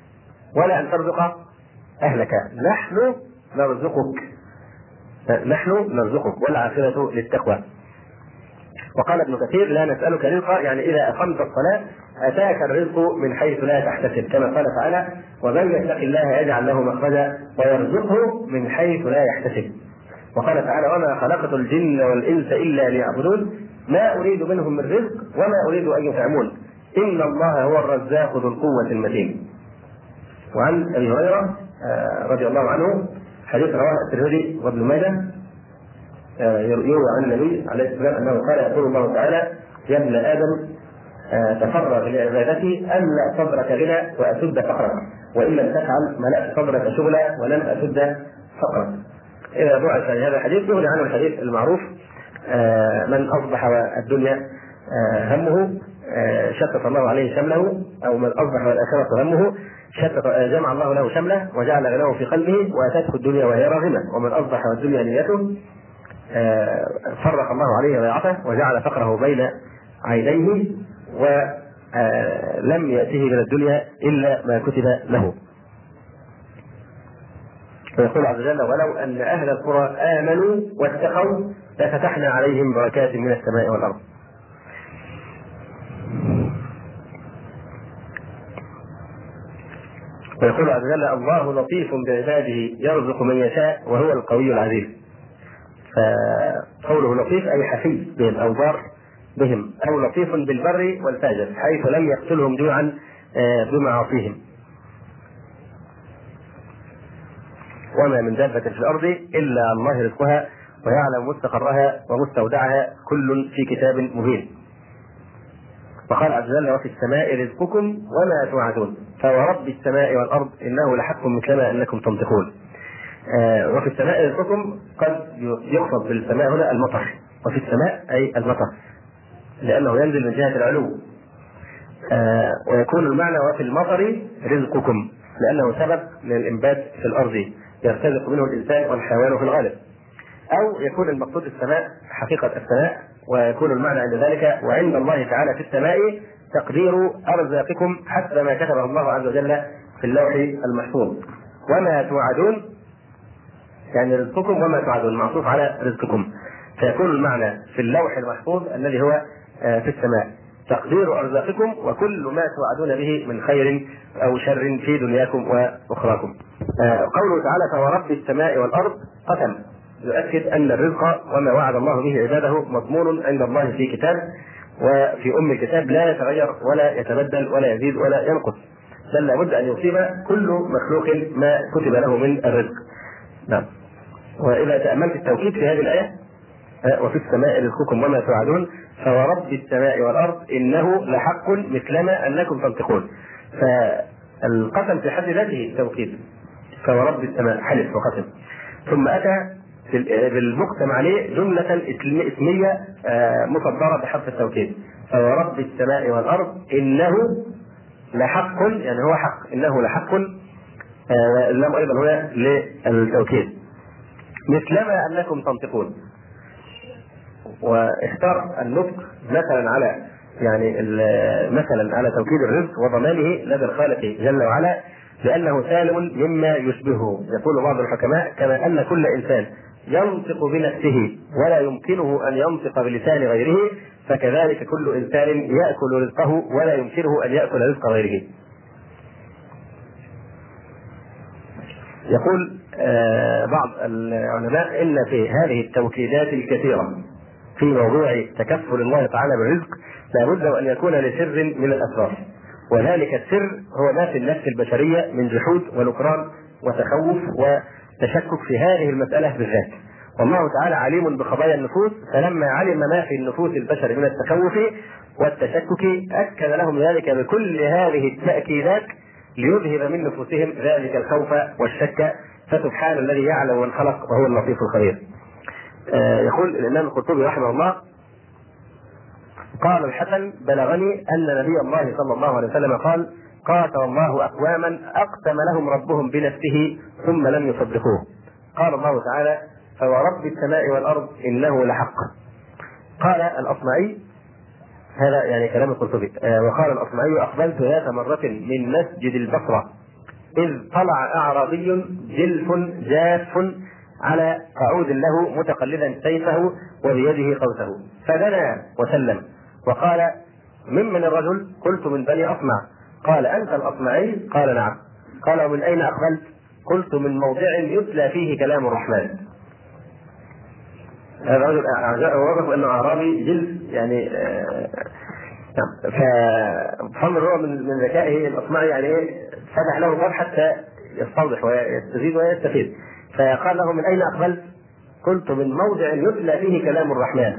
ولا أن ترزق أهلك. نحن نرزقك. نحن نرزقك. والعاقبة للتقوى. وقال ابن كثير لا نسألك رزقا يعني إذا أقمت الصلاة أتاك الرزق من حيث لا تحتسب كما قال تعالى ومن يتق الله يجعل له مخرجا ويرزقه من حيث لا يحتسب. وقال تعالى وما خلقت الجن والإنس إلا ليعبدون ما أريد منهم من رزق وما أريد أن يطعمون إن الله هو الرزاق ذو القوة المتين. وعن أبي هريرة آه، رضي الله عنه حديث رواه الترمذي وابن ماجه يروى عن النبي عليه الصلاة والسلام أنه قال يقول الله تعالى يا ابن آدم آه، تفرغ لعبادتي املا صدرك غنى واسد فقرك وإن لم تفعل ملأت صدرك شغلا ولم اسد فقرك. إذا بعث في هذا الحديث يغني عنه الحديث المعروف آه، من أصبح الدنيا آه، همه شتت الله عليه شمله أو من أصبح والآخرة همه شتت جمع الله له شمله وجعل غناه في قلبه وأتته الدنيا وهي راغمة ومن أصبح والدنيا نيته فرق الله عليه ضيعته وجعل فقره بين عينيه ولم يأته من الدنيا إلا ما كتب له فيقول عز وجل ولو أن أهل القرى آمنوا واتقوا لفتحنا عليهم بركات من السماء والأرض. ويقول عز وجل الله لطيف بعباده يرزق من يشاء وهو القوي العزيز. فقوله لطيف أي حفي بهم أو بار بهم أو لطيف بالبر والفاجر حيث لم يقتلهم جوعا آه، بمعاصيهم وما من دابة في الأرض إلا الله رزقها ويعلم مستقرها ومستودعها كل في كتاب مبين. وقال عز وجل وفي السماء رزقكم وما توعدون فورب السماء والأرض إنه لحق مثلما أنكم تنطقون. وفي السماء رزقكم قد يقصد بالسماء هنا المطر. وفي السماء أي المطر. لأنه ينزل من جهة العلو. آه ويكون المعنى وفي المطر رزقكم. لأنه سبب للإنبات في الأرض. يرتزق منه الإنسان والحيوان في الغالب. أو يكون المقصود السماء حقيقة السماء ويكون المعنى عند ذلك. وعند الله تعالى في السماء تقدير أرزاقكم حسب ما كتبه الله عز وجل في اللوح المحفوظ. وما توعدون يعني رزقكم وما توعدون معطوف على رزقكم فيكون المعنى في اللوح المحفوظ الذي هو آه، في السماء تقدير أرزاقكم وكل ما توعدون به من خير أو شر في دنياكم وأخراكم. آه، قوله تعالى فورب السماء والأرض قسم يؤكد أن الرزق وما وعد الله به عباده مضمون عند الله في كتاب وفي أم الكتاب لا يتغير ولا يتبدل ولا يزيد ولا ينقص بل لابد أن يصيب كل مخلوق ما كتب له من الرزق. نعم. وإذا تأملت التوكيد في هذه الآية آه، وفي السماء رزقكم وما توعدون فورب السماء والأرض إنه لحق مثلما أنكم تنطقون. فالقسم في حد ذاته توكيد. فورب السماء حلف وقسم. ثم أتى بالمقسم عليه جملة إسمية آه، مصدرة بحرف التوكيد. فورب السماء والأرض إنه لحق يعني هو حق إنه لحق آه، اللام أيضا هنا للتوكيد. مثلما أنكم تنطقون. واختار النطق مثلا على يعني مثلا على توكيد الرزق وضمانه لدى الخالق جل وعلا لأنه سالم مما يشبهه. يقول بعض الحكماء كما أن كل إنسان ينطق بنفسه ولا يمكنه أن ينطق بلسان غيره فكذلك كل إنسان يأكل رزقه ولا يمكنه أن يأكل رزق غيره. يقول آه، بعض العلماء إن في هذه التوكيدات الكثيرة في موضوع تكفل الله تعالى بالرزق لابد وأن يكون لسر من الأسرار. وذلك السر هو ما في النفس البشرية من جحود ونكران وتخوف وتشكك في هذه المسألة بالذات. والله تعالى عليم بخبايا النفوس فلما علم ما في النفوس البشر من التخوف والتشكك أكد لهم ذلك بكل هذه التأكيدات ليذهب من نفوسهم ذلك الخوف والشك فسبحان الذي يعلم من خلق وهو اللطيف الخبير. آه يقول الإمام القرطبي رحمه الله قال الحسن بلغني أن نبي الله صلى الله عليه وسلم قال قاتل الله أقواما أقسم لهم ربهم بنفسه ثم لم يصدقوه. قال الله تعالى فورب السماء والأرض إنه لحق. قال الأصمعي هذا يعني كلام القرطبي. آه وقال الأصمعي أقبلت ذات مرة من مسجد البصرة إذ طلع أعرابي جلف جاف على قعود له متقلدا سيفه وبيده قوسه. فدنا وسلم. وقال ممن الرجل؟ قلت من بني أصمع. قال أنت الأصمعي؟ قال نعم. قال ومن أين أقبلت? قلت من موضع يتلى فيه كلام الرحمن. هذا الرجل وصف انه أعرابي جلد يعني آه، نعم. فمحمد هو من من ذكائه الاصمعي يعني إيه فتح له الباب حتى يستوضح ويستزيد ويستفيد. فقال له من أين أقبلت؟ قلت من موضع يتلى فيه كلام الرحمن.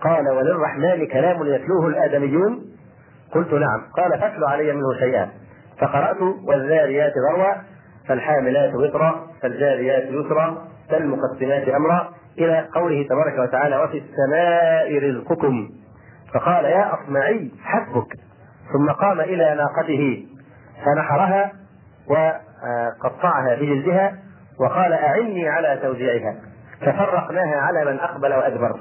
قال وللرحمن كلام يتلوه الآدميون. قلت نعم. قال فاتل علي منه شيئا. فقرأت والذاريات ذروه فالحاملات وطرا فالجاريات يسرا فالمقسمات أمرا. إلى قوله تبارك وتعالى وفي السماء رزقكم. فقال يا اصمعي حسبك ثم قام إلى ناقته فنحرها وقطعها بجلدها وقال أعني على توزيعها. ففرقناها على من أقبل وأدبر.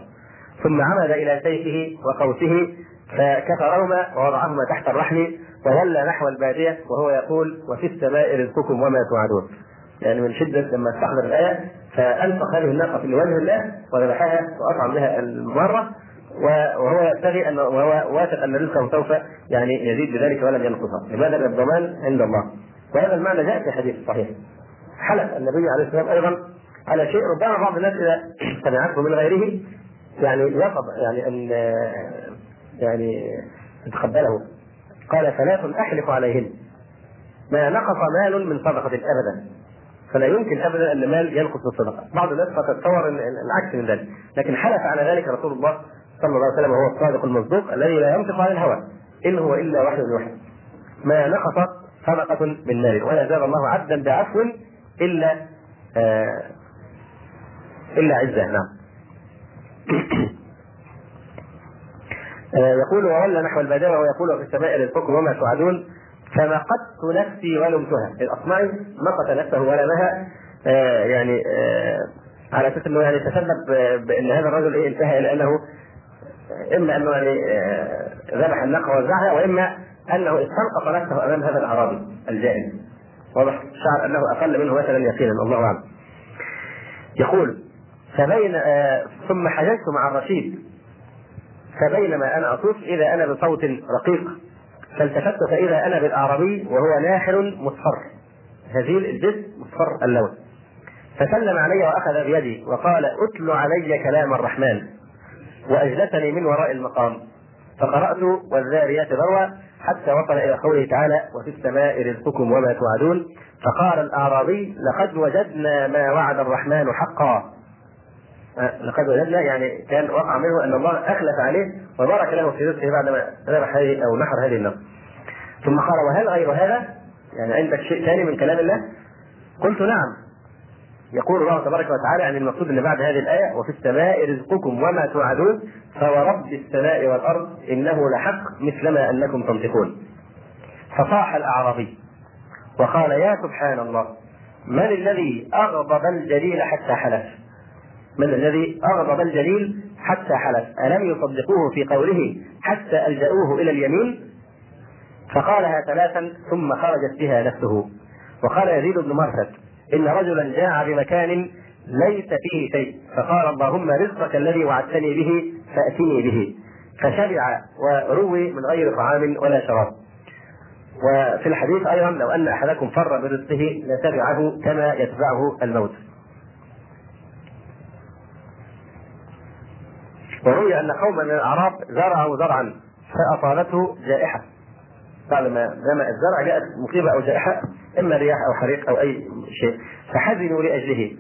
ثم عمد إلى سيفه وقوسه فكسرهما ووضعهما تحت الرحل وولى نحو البادية وهو يقول وفي السماء رزقكم وما توعدون. يعني من شدة لما استحضر الآية فانفق هذه الناقة في وجه الله وذبحها وأطعم بها المره وهو يبتغي ان وهو واثق أن رزقه سوف يعني يزيد بذلك ولن ينقص لماذا؟ الضمان عند الله. وهذا المعنى جاء في حديث صحيح. حلف النبي عليه الصلاة والسلام أيضا على شيء ربما بعض الناس إذا سمعته من غيره يعني يقض يعني ان يعني يتقبله. قال ثلاث احلف عليهن. ما نقص مال من صدقة ابدا. فلا يمكن ابدا أن المال ينقص الصدقه، بعض الناس تتصور العكس من ذلك، لكن حلف على ذلك رسول الله صلى الله عليه وسلم وهو الصادق المصدوق الذي لا ينطق عن الهوى. إن هو إلا وحي يوحى. ما نقصت صدقة من مال. ولا زاد الله عبدا بعفو إلا آه إلا عزة. نعم. آه يقول وولى نحو البداوة ويقول في السماء للحكم وما توعدون. فنقدت نفسي ولمتها الأصمعي نقت نفسه ولمها آه يعني آه على أساس إنه يعني تسبب بإن هذا الرجل إيه انتهى إلى أنه إما أنه يعني آه، ذبح الناقه ووزعها وإما أنه استنقص نفسه أمام هذا الأعرابي الجائز واضح شعر أنه أقل منه مثلا يقينا الله أعلم. يقول فبين آه ثم حججت مع الرشيد فبينما أنا أطوف إذا أنا بصوت رقيق. فالتفت فاذا أنا بالأعرابي وهو ناحل مصفر. هذيل الجسم مصفر اللون. فسلم علي وأخذ بيدي وقال اتل علي كلام الرحمن. وأجلسني من وراء المقام. فقرأت والذاريات ذروة حتى وصل إلى قوله تعالى وفي السماء رزقكم وما توعدون فقال الأعرابي لقد وجدنا ما وعد الرحمن حقا لقد وجدنا يعني كان وقع منه أن الله أخلف عليه وبارك له في رزقه بعدما ذبح هذه أو نحر هذه النار. ثم قال وهل غير هذا؟ يعني عندك شيء ثاني من كلام الله؟ قلت نعم. يقول الله تبارك وتعالى عن المقصود ان بعد هذه الآية وفي السماء رزقكم وما توعدون فورب السماء والأرض إنه لحق مثلما أنكم تنطقون فصاح الأعرابي وقال يا سبحان الله من الذي أغضب الجليل حتى حلف من الذي اغضب الجليل حتى حلف. ألم يصدقوه في قوله حتى ألجأوه إلى اليمين؟ فقالها ثلاثا ثم خرجت بها نفسه. وقال يزيد بن مرثد إن رجلا جاع بمكان ليس فيه شيء. فقال اللهم رزقك الذي وعدتني به فأتني به. فشبع وروي من غير طعام ولا شراب. وفي الحديث أيضا لو أن أحدكم فر برزقه لتبعه كما يتبعه الموت. وروي أن قوما من الأعراب زرعوا زرعا فاصابته جائحة. بعد ما جمع الزرع جاءت مصيبة أو جائحة إما رياح أو حريق أو أي شيء. فحزنوا لأجله.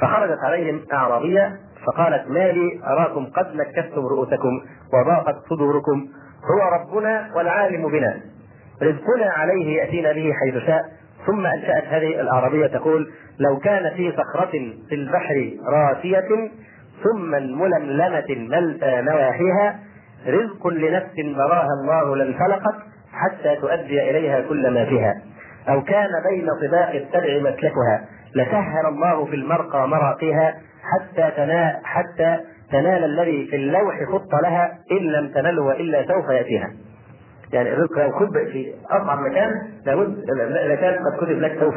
فخرجت عليهم أعرابية فقالت ما لي أراكم قد نكستم رؤوسكم وضاقت صدوركم. هو ربنا والعالم بنا. رزقنا عليه يأتينا به حيث شاء. ثم أنشأت هذه الأعرابية تقول لو كان في صخرة في البحر راسية ثم ململمه ملتى نواحيها رزق لنفس براها الله لانفلقت حتى تؤدي إليها كل ما فيها أو كان بين طباق السبع مسلكها لسهل الله في المرقى مراقيها حتى تنال حتى تنال الذي في اللوح خط لها إن لم تنله وإلا سوف يأتيها. يعني الرزق لو كتب في اصعب مكان لابد لكان قد كتب لك سوف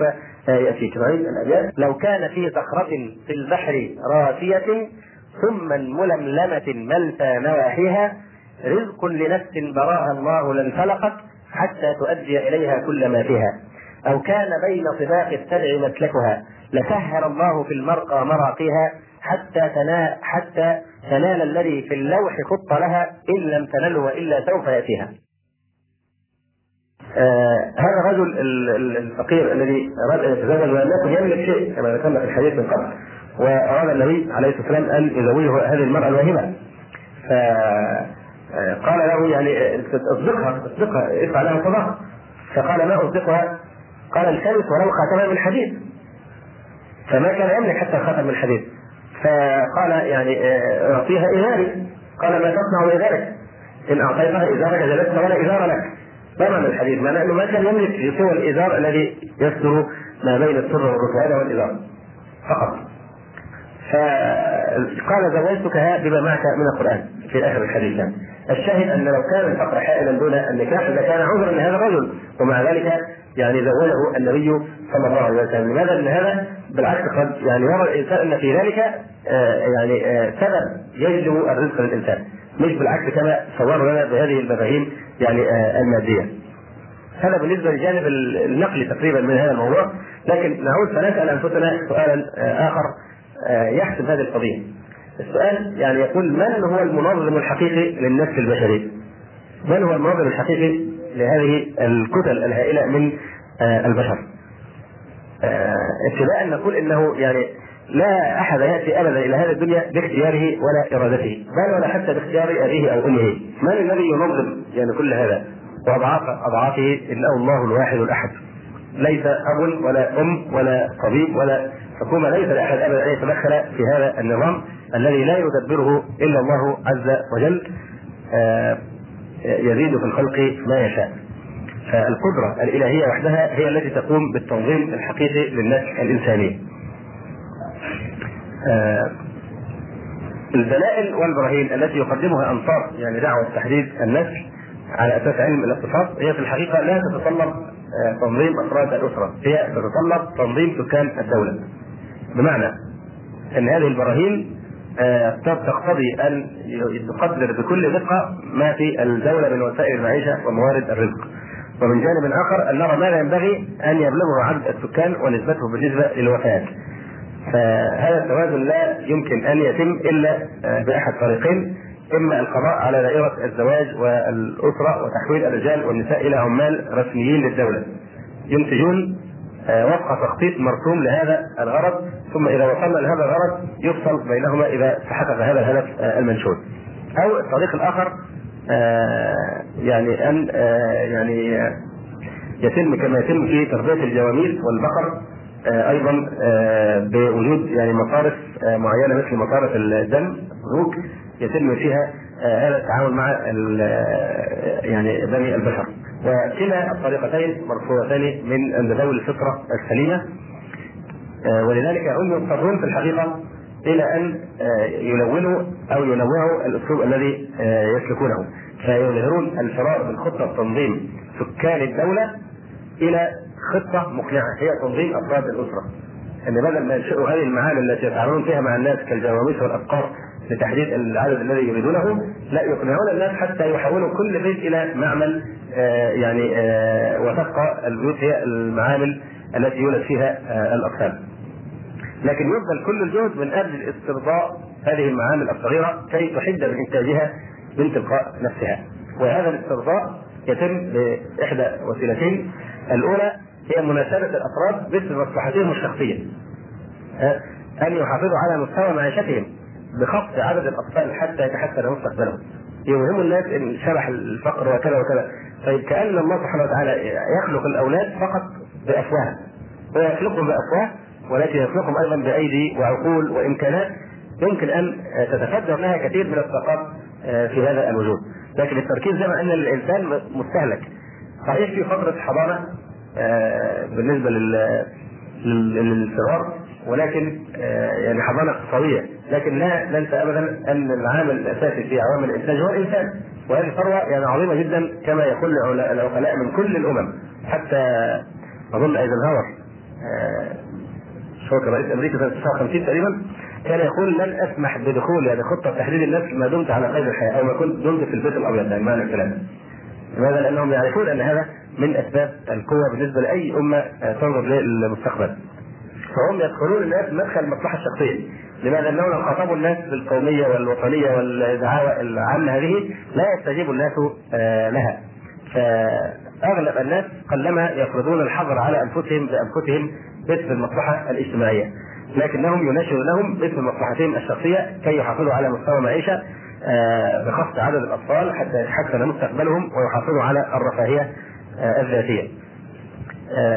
يأتيك الابيات لو كان في صخرة في البحر راسية ثم ململمة ملتى نواحيها رزق لنفس براها الله لانفلقت حتى تؤدي إليها كل ما فيها أو كان بين طباق السبع مسلكها لسهل الله في المرقى مراقيها حتى تنال حتى تنال الذي في اللوح خط لها إن لم تنله والا سوف يأتيها. آه هذا الرجل الفقير الذي يتزوج ولم يكن يملك شيء كما ذكرنا في الحديث من قبل وأراد النبي عليه الصلاة والسلام أن يزوجه هذه المرأة الواهبه ف قال له يعني اصدقها اصدقها ادفع لها صدقة. فقال ما أصدقها؟ قال التمس ولو خاتما من حديد. فما كان يملك حتى الخاتم من حديد. فقال يعني آه، أعطيها إزاري. قال ما تصنع بذلك إن أعطيتها إزارك جلست ولا إزار لك. ما معنى الحديث؟ معنى انه ما كان يملك سوى الإزار الذي يستر ما بين السر والركبان والازار فقط. فقال زوجتك بما معك من القرآن في آخر الحديث. الشاهد أن لو كان الفقر حائلا دون النكاح لكان عذرا لهذا الرجل ومع ذلك يعني زوجه النبي صلى الله عليه وسلم لماذا؟ لأن هذا بالعكس قد يعني يرى الإنسان أن في ذلك آه يعني آه سبب يجلب الرزق للإنسان مش بالعكس كما صوروا لنا بهذه المفاهيم يعني آه المادية. هذا بالنسبة للجانب النقلي تقريبا من هذا الموضوع لكن نعود فنسأل أنفسنا سؤالا آه، آخر آه، يحسم هذه القضية. السؤال يعني يقول من هو المنظم الحقيقي للنفس البشري؟ من هو المنظم الحقيقي لهذه الكتل الهائلة من آه، البشر؟ آه، ابتداء نقول إنه يعني لا أحد يأتي ابدا إلى هذه الدنيا باختياره ولا إرادته، بل ولا حتى باختيار أبيه أو أمه، من الذي ينظم يعني كل هذا؟ وأضعاف أضعافه إنه الله الواحد الأحد. ليس أب ولا أم ولا طبيب ولا حكومه ليس لأحد ابدا أن يتدخل في هذا النظام الذي لا يدبره إلا الله عز وجل آه، يزيد في الخلق ما يشاء. فالقدرة الإلهية وحدها هي التي تقوم بالتنظيم الحقيقي للنفس الإنسانية. آه، الدلائل والبراهين التي يقدمها أنصار يعني دعوة تحديد النفس على أساس علم الاقتصاد هي في الحقيقة لا تتطلب آه، تنظيم أفراد الأسرة هي تتطلب تنظيم سكان الدولة. بمعنى أن هذه البراهين آه، تقتضي أن تقدر بكل دقة ما في الدولة من وسائل المعيشة وموارد الرزق. ومن جانب آخر أن نرى ماذا ينبغي أن يبلغه عدد السكان ونسبته بالنسبة للوفيات. فهذا التوازن لا يمكن أن يتم إلا آه، بأحد طريقين إما القضاء على دائرة الزواج والأسرة وتحويل الرجال والنساء إلى عمال رسميين للدولة. ينتجون وفق تخطيط مرسوم لهذا الغرض ثم إذا وصلنا لهذا الغرض يفصل بينهما إذا تحقق هذا الهدف آه، المنشود. أو الطريق الآخر آه، يعني أن يعني يتم كما يتم في تربية الجواميس والبقر أيضا بوجود يعني مصارف معينة مثل مصارف الدم يتم فيها هذا التعامل مع يعني بني البشر. وكلا الطريقتين مرفوضتان من ذوي الفطره السليمة. ولذلك هم يضطرون في الحقيقة إلى أن يلونوا أو ينوعوا الأسلوب الذي يسلكونه. فيظهرون الفرار من خطه تنظيم سكان الدولة إلى خطة مقنعة هي تنظيم أفراد الأسرة. إن بدل ما ينشئوا هذه المعامل التي يتعاملون فيها مع الناس كالجواميس والافكار لتحديد العدد الذي يريدونه لا يقنعون الناس حتى يحولوا كل بيت إلى معمل آه يعني آه وتبقى البيوت هي المعامل التي يولد فيها آه الأطفال. لكن يبذل كل الجهد من أجل استرضاء هذه المعامل الصغيرة كي تحد من انتاجها من تلقاء نفسها. وهذا الاسترضاء يتم بإحدى وسيلتين الأولى هي مناسبة الأفراد مثل مصلحتهم الشخصية. أن يحافظوا على مستوى معيشتهم بخفض عدد الأطفال حتى يتحسن مستقبلهم. يوهم الناس إن شرح الفقر وكذا وكذا. طيب كأن الله سبحانه وتعالى يخلق الأولاد فقط بأفواه. هو يخلقهم بأفواه ولكن يخلقهم أيضا بأيدي وعقول وإمكانات يمكن أن تتفجر لها كثير من الطاقات في هذا الوجود. لكن التركيز زي ما أن الإنسان مستهلك. صحيح في فترة حضانه بالنسبة للصغار ولكن يعني حضانه اقتصادية لكن لا ننسى ابدا أن العامل الأساسي في عوامل الإنتاج هو الانسان وهذه ثروه يعني عظيمة جدا كما يقول العقلاء من كل الأمم حتى أظن ايزنهاور شو رئيس أمريكا سنة 59 تقريبا كان يقول لن أسمح بدخول يعني خطه تحديد النسل ما دمت على قيد الحياة أو ما كنت دمت في البيت الأبيض يعني معنى الكلام لماذا؟ لأنهم يعرفون أن هذا من أسباب القوة بالنسبة لأي أمة تنظر للمستقبل. فهم يدخلون الناس مدخل المصلحة الشخصية. لماذا؟ لانهم لو خاطبوا الناس بالقومية والوطنية والدعاوى العامه هذه لا يستجيب الناس لها. فاغلب الناس قلما يفرضون الحظر على أنفسهم بأنفسهم مثل المصلحة الاجتماعية. لكنهم يناشدونهم مثل مصلحتهم الشخصية كي يحافظوا على مستوى معيشه بخفض عدد الأطفال حتى يتحسن مستقبلهم ويحافظوا على الرفاهية الذاتية.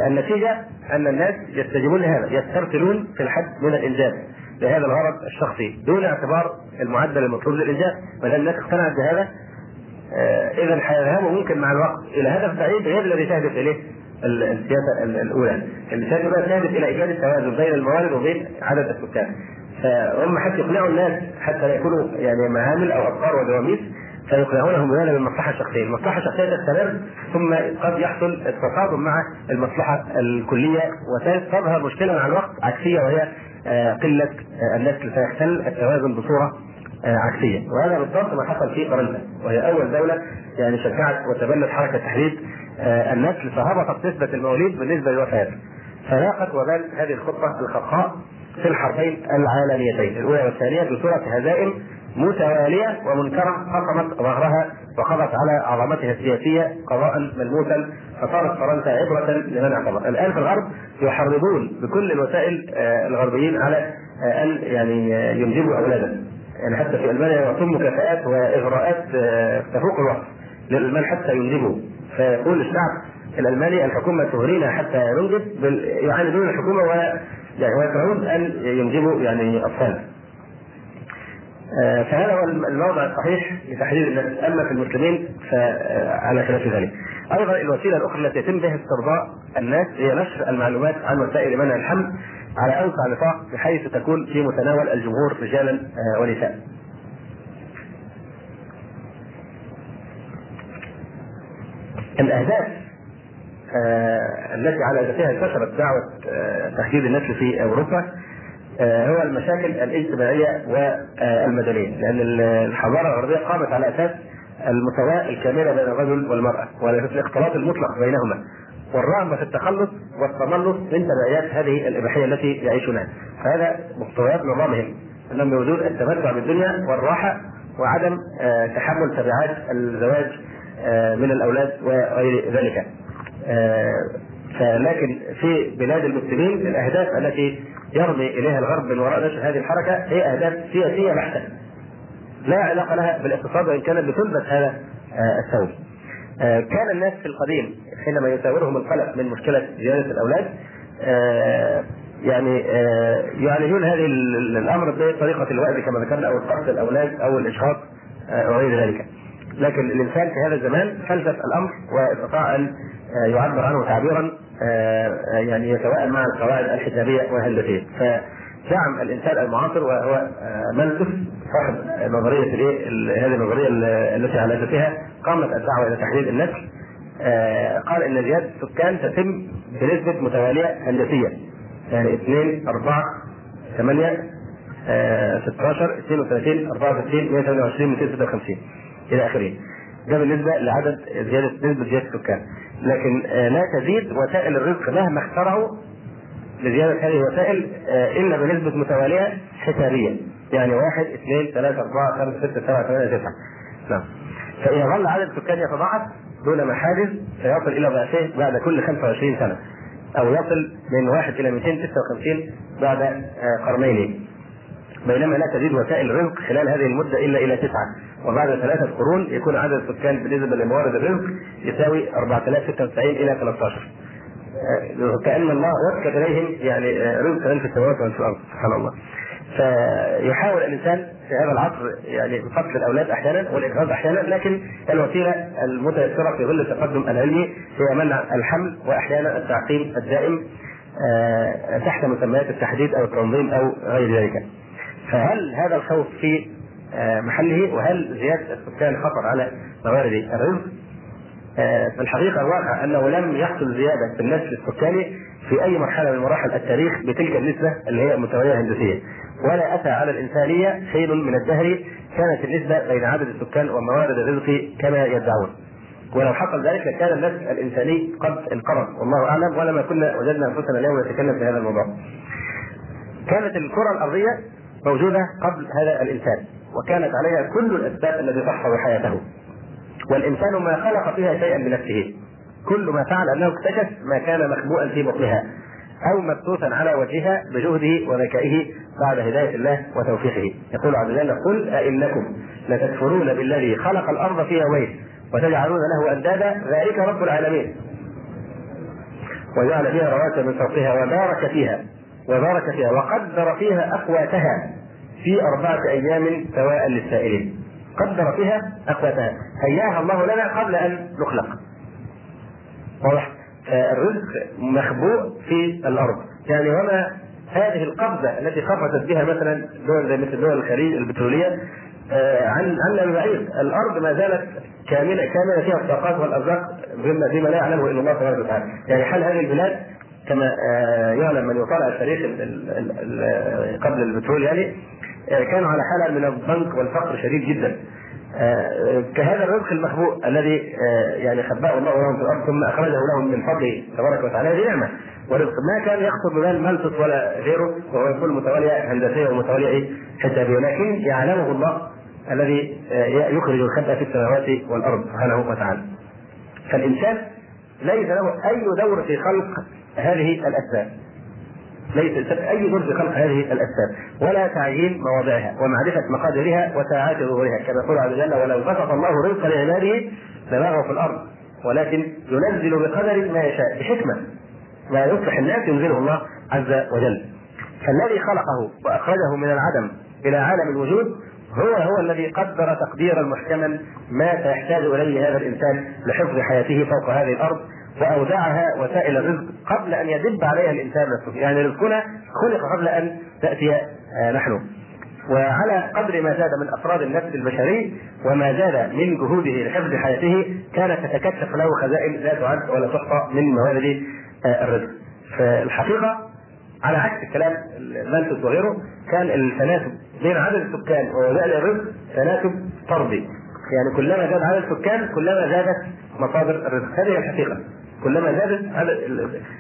النتيجة أن الناس يستجيبون لهذا، يسترسلون في الحد من الانجاب لهذا الغرض الشخصي دون اعتبار المعدل المطلوب للانجاب، ما دام الناس اقتنعت بهذا. اذا حيذهبوا ممكن مع الوقت إلى هدف بعيد غير الذي تهدف إليه السياسة الأولى، السياسة الاولى تهدف إلى إيجاد التوازن بين الموارد وبين عدد السكان. فهم حتى يقنعوا الناس حتى لا يكونوا يعني معامل أو افكار ودواميس فيقنعونهم بهذا بالمصلحة الشخصية، المصلحة الشخصية تستمر ثم قد يحصل التصادم مع المصلحة الكلية وتظهر مشكلة مع الوقت عكسية وهي قلة النسل فيختل التوازن بصورة عكسية، وهذا بالضبط ما حصل في فرنسا وهي أول دولة يعني شجعت وتبنت حركة تحديد النسل فهبطت نسبة المواليد بالنسبة للوفيات. فلاقت وبال هذه الخطة الخطاء في الحربين العالميتين الأولى والثانية بصورة هزائم متوالية ومنكرة قصمت ظهرها وقضت على عظمتها السياسية قضاء ملموسا فصارت فرنسا عبرة لمن اعتبر. الآن في الغرب يحرضون بكل الوسائل الغربيين على أن يعني ينجبوا اولادا. يعني حتى في ألمانيا يعطون مكافآت وإغراءات تفوق الوصف للألمان حتى ينجبوا فيقول الشعب الألماني الحكومة تغرينا حتى ننجب يعاندون الحكومة و يعني ويكرهون أن ينجبوا يعني أطفال. فهذا هو الموضع الصحيح لتحديد الناس أما في المسلمين فعلى خلاف ذلك. أيضا الوسيلة الأخرى التي يتم بها استرضاء الناس هي نشر المعلومات عن وسائل منع الحمل على اوسع نطاق بحيث تكون في متناول الجمهور رجالا ونساء. الأهداف التي على ذاتها انتشرت دعوة تحديد النسل في أوروبا هو المشاكل الاجتماعية والمدنية. لأن الحضارة الغربية قامت على أساس المساواة الكاملة بين الرجل والمرأة والاختلاط المطلق بينهما والرغبة في التخلص والتملص من تبعيات هذه الإباحية التي يعيشونها. فهذا مقتضيات نظامهم. إنهم بوجود التمتع بالدنيا والراحة وعدم تحمل تبعات الزواج من الأولاد وغير ذلك. لكن في بلاد المسلمين الأهداف التي يرمي إليها الغرب من وراء نشر هذه الحركة هي أهداف سياسية بحتة لا علاقة لها بالاقتصاد وإن كانت بتلبس هذا الثوب. كان الناس في القديم حينما يساورهم القلق من مشكلة زيادة الأولاد يعني يعالجون هذه الأمر بطريقة الوأد كما ذكرنا أو قتل الأولاد أو الاشهاق وغير ذلك. لكن الإنسان في هذا الزمان فلسف الأمر واستطاع ان يعبر عنه تعبيرا يعني يتوائم مع القواعد الحسابية والهندسيه. فزعم الإنسان المعاصر وهو ملتف صاحب نظريه هذه النظرية التي على اساسها قامت الدعوة إلى تحديد النسل قال إن زيادة السكان تتم بنسبة متوالية هندسية. يعني 2 4 8 16 32 64 128 256 إلى آخره. ده بالنسبة لعدد زياده نسبة زيادة السكان. لكن لا تزيد وسائل الرزق مهما اخترعوا لزيادة هذه الوسائل إلا بنسبة متوالية حسابية. يعني واحد اثنين ثلاثة أربعة خمسة ستة سبعة ثمانية تسعة. نعم. فإذا ظل عدد السكان يتضاعف دون محاجز سيصل إلى ضعفه بعد كل 25 سنة أو يصل من واحد إلى 256 بعد قرنين. بينما لا تزيد وسائل الرزق خلال هذه المدة إلا إلى تسعة. وبعد ثلاثة قرون يكون عدد السكان بالنسبة لموارد الرزق يساوي 4096 إلى 13 كأن الله وكل إليهم يعني رزقا في السماوات وفي الأرض سبحان الله فيحاول الإنسان في هذا العصر يعني قتل الأولاد أحيانا والاجهاض أحيانا لكن الوسيلة المتيسرة في ظل التقدم العلمي هي منع الحمل وأحيانا التعقيم الدائم تحت مسميات التحديد أو التنظيم أو غير ذلك. فهل هذا الخوف في محله وهل زيادة السكان خطر على موارد الرزق؟ في الحقيقة الواقع أنه لم يحصل زيادة في النسل السكاني في أي مرحلة من مراحل التاريخ بتلك النسبة اللي هي متواليه هندسيه ولا أتى على الإنسانية حين من الدهر كانت النسبة بين عدد السكان وموارد الرزق كما يدعون ولو حصل ذلك لكان النسل الإنساني قد انقرض والله أعلم ولما كنا وجدنا أنفسنا اليوم نتكلم في هذا الموضوع. كانت الكرة الأرضية موجودة قبل هذا الإنسان وكانت عليها كل الأسباب التي تحفظ حياته. والإنسان ما خلق فيها شيئا بنفسه. كل ما فعل أنه اكتشف ما كان مخبوءا في بطنها أو مبثوثا على وجهها بجهده وذكائه بعد هداية الله وتوفيقه. يقول عز وجل قل أئنكم لتكفرون بالذي خلق الأرض في يومين وتجعلون له أندادا ذلك رب العالمين. وجعل فيها رواسي من فوقها وبارك فيها وبارك فيها وقدر فيها أقواتها. في أربعة أيام سواء للسائلين. قدر فيها اقواتها هياها الله لنا قبل أن نخلق. واضح؟ الرزق مخبوء في الأرض. يعني وما هذه القفزه التي قفزت بها مثلا دول زي مثل دول الخليج البترولية عن عن بعيد. الأرض ما زالت كامله كاملة فيها الطاقات والأرزاق بما فيما لا يعلمه إلا الله تبارك وتعالى. يعني حال هذه البلاد كما يعلم من يطالع التاريخ قبل البترول يعني كانوا على حالة من الضنك والفقر شديد جدا كهذا الرزق المخبوء الذي يعني خبأه الله لهم في الأرض ثم أخرجه لهم من فضله تبارك وتعالى هذه نعمة ورزق ما كان يخطر ببال ملتس ولا غيره وهو يكون متواليه هندسية ومتواليه حسابيه ولكن يعلمه الله الذي يخرج الخبأ في السماوات والأرض سبحانه وتعالى. فالإنسان ليس له أي دور في خلق هذه الأسباب. ليس أي دور في خلق هذه الاسباب ولا تعيين مواضعها ومعرفة مقاديرها وساعات ظهورها. كما يقول عز وجل ولو بسط الله رزق لعباده لبغوا في الأرض. ولكن ينزل بقدر ما يشاء بحكمة. ما يصلح الناس ينزله الله عز وجل. فالذي خلقه وأخرجه من العدم إلى عالم الوجود هو هو الذي قدر تقديرا محكما ما سيحتاج إليه هذا الإنسان لحفظ حياته فوق هذه الأرض واودعها وسائل الرزق قبل أن يدب عليها الإنسان نفسه، يعني رزقنا خلق قبل أن تأتي نحن. وعلى قدر ما زاد من أفراد النفس البشري وما زاد من جهوده لحفظ حياته كانت تتكشف له خزائن لا تعد ولا تحصى من موارد الرزق. فالحقيقة على عكس الكلام المنفس وغيره كان التناسب بين عدد السكان ووسائل الرزق تناسب طردي. يعني كلما زاد عدد السكان كلما زادت مصادر الرزق، هذه الحقيقة. كلما زادت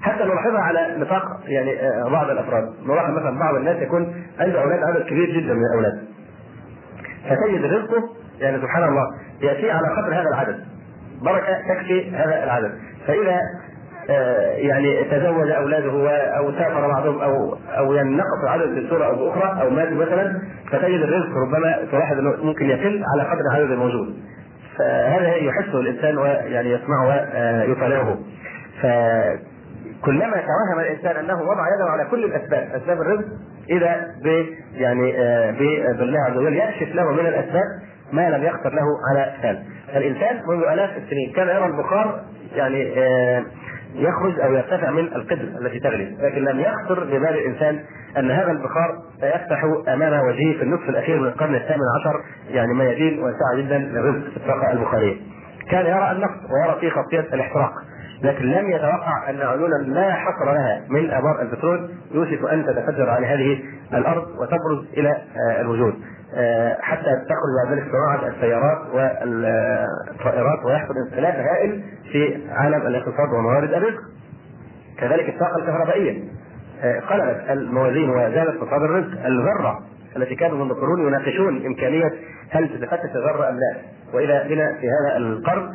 حتى نلاحظها على نطاق يعني بعض الأفراد، نلاحظ مثلا بعض الناس يكون عنده أولاد عدد كبير جدا من الأولاد. فتجد رزقه يعني سبحان الله يأتي على قدر هذا العدد. بركة تكفي هذا العدد، فإذا يعني تزوج أولاده أو سافر بعضهم أو أو يعني نقص العدد بصورة أو بأخرى أو ماتوا مثلا فتجد الرزق ربما تلاحظ إنه ممكن يقل على قدر العدد الموجود. فهذا يحسه الإنسان ويعني يسمعه ويطالعه. كلما توهم الإنسان أنه وضع يده على كل الأسباب أسباب الرزق إذا ب يعني آه، بالله عز وجل يكشف له من الأسباب ما لم يخطر له على بال فالانسان منذ آلاف السنين كان يرى البخار يعني آه، يخرج أو يرتفع من القدر التي تغلي لكن لم يخطر ببال الإنسان أن هذا البخار سيفتح امام وجهه في النصف الأخير من القرن الثامن عشر يعني ميادين واسعه جدا للرزق في الطاقة البخارية. كان يرى النقص ويرى في خطية الاحتراق لكن لم يتوقع أن عيونا لا حصر لها من أبار البترول يوشك أن تتفجر على هذه الأرض وتبرز إلى آه، الوجود حتى تخرج ذلك صناعه السيارات والطائرات ويحصل انقلاب هائل في عالم الاقتصاد وموارد الرزق. كذلك الطاقة الكهربائية آه، قلبت الموازين وزادت اقتصاد الرزق الذرة التي كانوا منذ قرون يناقشون إمكانية هل تتفتت الذرة أم لا؟ وإذا بنا في هذا القرن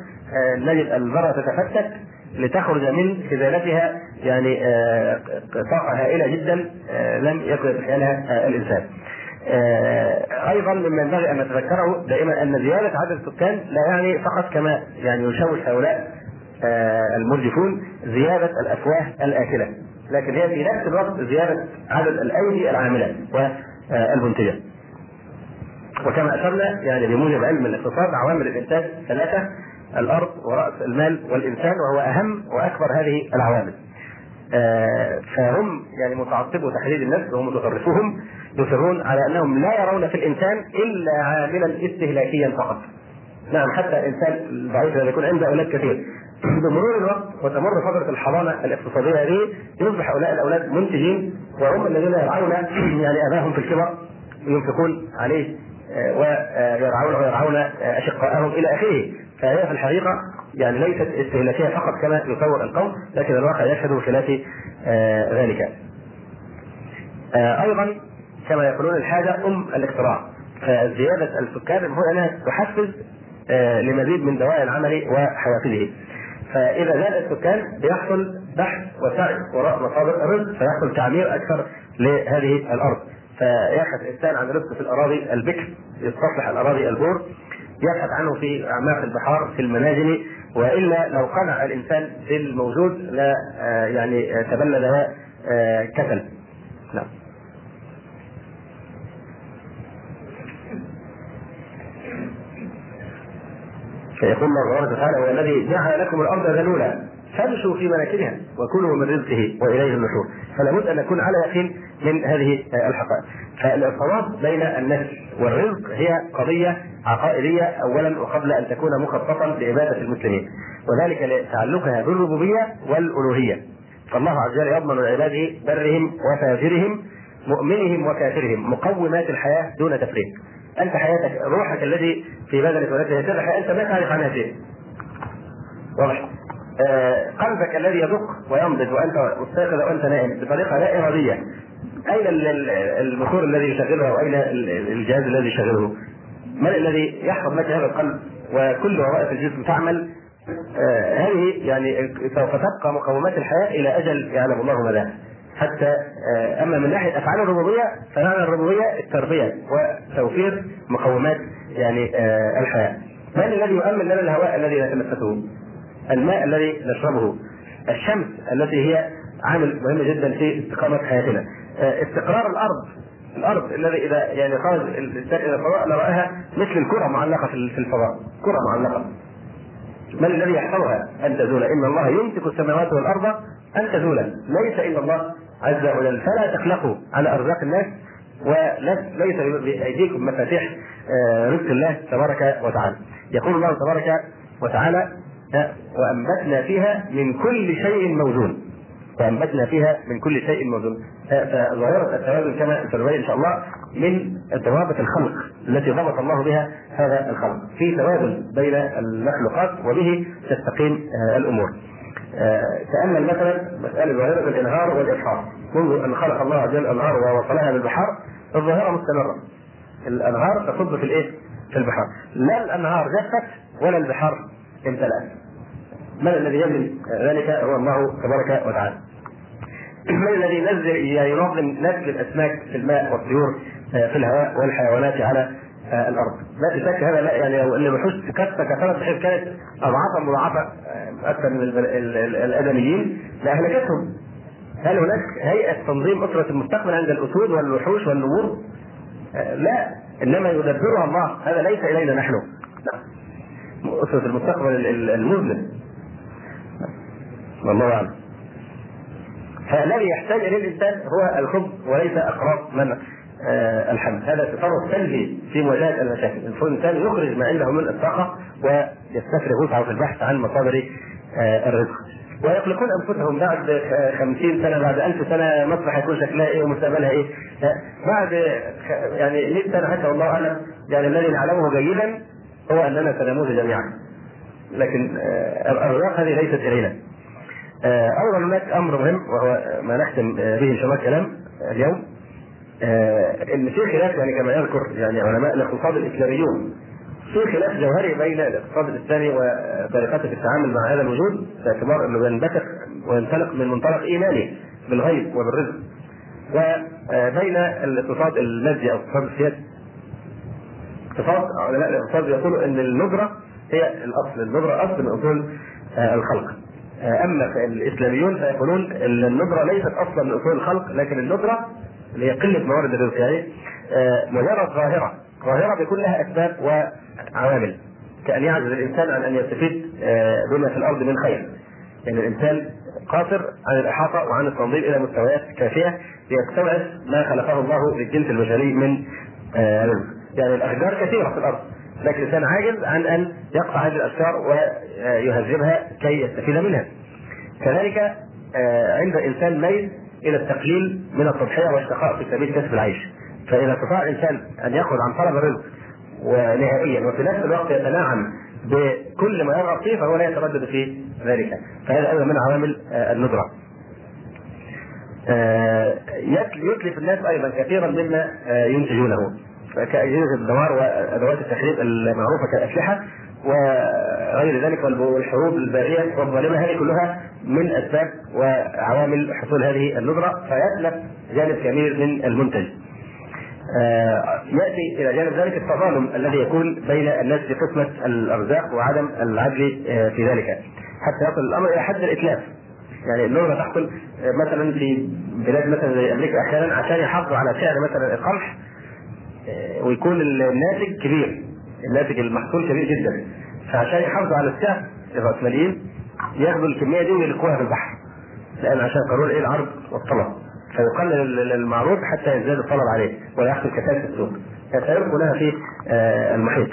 نجد الذره تتفتت لتخرج من خزانتها يعني آه، طاقة هائلة جدا آه، لم يكن يتخيلها آه، الإنسان. أيضا مما ينبغي أن نتذكره دائما أن زيادة عدد السكان لا يعني فقط كما يعني يشوش هؤلاء المرجفون زيادة الأفواه الآكلة. لكن هي في نفس الوقت زيادة عدد الأيدي العاملة والمنتجة. وكما اشرنا يعني بموجب علم الاقتصاد عوامل الإنتاج ثلاثة الأرض ورأس المال والإنسان وهو أهم وأكبر هذه العوامل. آه، فهم يعني متعصبو تحديد النفس ومتطرفوهم يصرون على أنهم لا يرون في الإنسان إلا عاملا استهلاكيا فقط. نعم حتى الإنسان الضعيف الذي يكون عنده أولاد كثير بمرور الوقت وتمر فترة الحضانة الاقتصادية هذه يصبح هؤلاء الأولاد منتجين وهم الذين يرعون يعني أباهم في الكبر ينفقون عليه آه، ويرعون ويرعون اشقائهم إلى آخره فهي في الحقيقة يعني ليست استهلاكية فقط كما يصور القوم لكن الواقع يشهد بخلاف آه ذلك. آه أيضا كما يقولون الحاجة أم الاختراع فزيادة السكان هو أنها تحفز آه لمزيد من دواء العمل وحوافزه. فإذا زاد السكان بيحصل بحث وسعي وراء مصادر الرزق فيحصل تعمير أكثر لهذه الأرض. فيبحث الانسان عن رزق في الأراضي البكر يستصلح الأراضي البور يبحث عنه في أعماق البحار في المناجم وإلا لو قنع الإنسان بالموجود لا آه، يعني تبلد وكسل نعم فيقول الله وتعالى هو الذي جعل لكم الأرض ذلولا فامشوا في مناكبها وكلوا من رزقه وإليه النشور. فلا بد أن نكون على يقين من هذه الحقائق. فالارتباط بين النفس والرزق هي قضية عقائدية اولا وقبل أن تكون مخططا لعبادة المسلمين. وذلك لتعلقها بالربوبية والألوهية. فالله عز وجل يضمن لعباده برهم وفاجرهم مؤمنهم وكافرهم مقومات الحياة دون تفريق. أنت حياتك روحك الذي في بدنك والتي سر أنت ما تعرف عنها شيء. واضح. آه، قلبك الذي يدق وينبض وأنت مستيقظ وأنت نائم بطريقة لا إرادية. أين الموتور الذي يشغلها واين الجهاز الذي يشغله؟ من الذي يحفظ لك هذا القلب وكل وظائف الجسم تعمل؟ آه هذه يعني سوف تبقى مقومات الحياة إلى أجل يعلم الله مداه حتى آه أما من ناحية أفعال الربوبية فمعنى الربوبية التربية وتوفير مقومات يعني آه الحياة. من الذي يؤمن لنا الهواء الذي نتنفسه؟ الماء الذي نشربه. الشمس التي هي عامل مهم جدا في استقامة حياتنا. آه، استقرار الأرض. الأرض الذي إذا يعني خرج الإنسان إلى الفضاء لرآها مثل الكرة معلقة في الفضاء. كرة معلقة. من الذي يحفظها؟ أن تزول. إن الله يمسك السماوات والأرض أن تزولا ليس إلا الله. عز وجل. فلا تخلقوا. على أرزاق الناس وليس بأيديكم مفاتيح آه، رزق الله تبارك وتعالى. يقول الله تبارك وتعالى وأنبتنا فيها من كل شيء موزون. وأنبتنا فيها من كل شيء موزون. فظاهرة التوازن كما سنبين إن شاء الله من ضوابط الخلق التي ضبط الله بها هذا الخلق. في توازن بين المخلوقات وبه تستقيم آه، آه، تأمل مثلا مسألة ظاهرة الإنهار والإبحار. منذ أن خلق الله عز وجل الأنهار ووصلها للبحار الظاهرة مستمرة. الأنهار تصب في الإيه؟ في البحار. لا الأنهار جفت ولا البحار امتلأت. من الذي يملك ذلك؟ هو الله تبارك وتعالى. من الذي ينزل يعني ينظم نسل الأسماك في الماء والطيور آه، في الهواء والحيوانات على الأرض. لا شك هذا لا يعني لو أن الوحوش كثرت كثرت بحيث كانت اضعافا مضاعفة آه، أكثر من الأدميين لأهلكتهم. هل هناك هيئة تنظيم أسرة المستقبل عند الأسود والوحوش والنمور؟ آه لا إنما يدبرها الله. هذا ليس إلينا نحن. أسرة المستقبل المظلم والله أعلم. فالذي يحتاج إليه الإنسان هو الخبز وليس اقراض من آه الحمل هذا تصرف سلبي في مواجهه المشاكل الانسان يخرج ما عنده من الطاقة ويستفرغ وسعه في البحث عن مصادر آه الرزق. ويخلقون أنفسهم بعد خمسين سنة بعد ألف سنة مصر حيكون شكلها إيه ومستقبلها إيه. بعد يعني 100 سنة حتى والله أعلم يعني الذي نعلمه جيدا هو أننا سنموت جميعا. لكن آه، الارزاق هذه ليست الينا آه، أيضا هناك أمر مهم وهو ما نختم به إن شاء الله الكلام اليوم. آه، إن في خلاف يعني كما يذكر يعني علماء الاقتصاد الاسلاميون في خلاف جوهري بين الاقتصاد الاسلامي وطريقته في التعامل مع هذا الوجود باعتبار إنه ينبثق وينطلق من منطلق إيماني بالغيب وبالرزق. وبين الاقتصاد المادي أو الاقتصاد السياسي. اقتصاد علماء الاقتصاد يقولوا إن الندره هي الأصل الندره أصل من أصول آه، الخلق. آه، أما الإسلاميون فيقولون إن الندره ليست أصلا من أصول الخلق لكن الندره اللي هي قلة موارد الرزق يعني آه، مجرد ظاهرة. ظاهرة بيكون لها أسباب وعوامل. كأن يعجز الإنسان عن أن يستفيد بما في الأرض من خير. يعني الإنسان قاصر عن الإحاطة وعن التنظيم إلى مستويات كافية ليستوعب ما خلقه الله للجنس البشري من رزق. يعني الأشجار كثيرة في الأرض لكن الإنسان عاجز عن أن يقطع هذه الأشجار ويهذبها كي يستفيد منها. كذلك آه، عند الإنسان ميل إلى التقليل من التضحية والشقاء في سبيل كسب العيش. فإذا استطاع الإنسان أن يأخذ عن طلب الرزق ونهائيا وفي نفس الوقت يتناعم بكل ما يرغب فيه فهو لا يتردد في ذلك فهذا أيضا من عوامل آه، الندرة. آه، يتلف الناس أيضا كثيرا مما ينتجونه كأجهزة الدمار وأدوات التخريب المعروفة كالأسلحة وغير ذلك والحروب البارية والظالمة هذه كلها من أسباب وعوامل حصول هذه الندرة فيتلف جانب كبير من المنتج. آه، يأتي إلى جانب ذلك التظالم الذي يكون بين الناس في قسمة الأرزاق وعدم العدل آه، في ذلك. حتى يصل الأمر إلى حد الإتلاف. يعني الندره تحصل آه، مثلا في بلاد مثلا زي أمريكا أحيانا عشان يحافظوا على سعر مثلا القمح ويكون الناتج كبير. الناتج المحصول كبير جدا. فعشان يحافظوا على السعر الراسماليين ياخذوا الكمية دي ويلقوها في البحر. لأن عشان قانون إيه؟ العرض والطلب. فيقلل المعروض حتى يزداد الطلب عليه ويحصل كثافه السوق. فسيبقوا لها في آه، المحيط.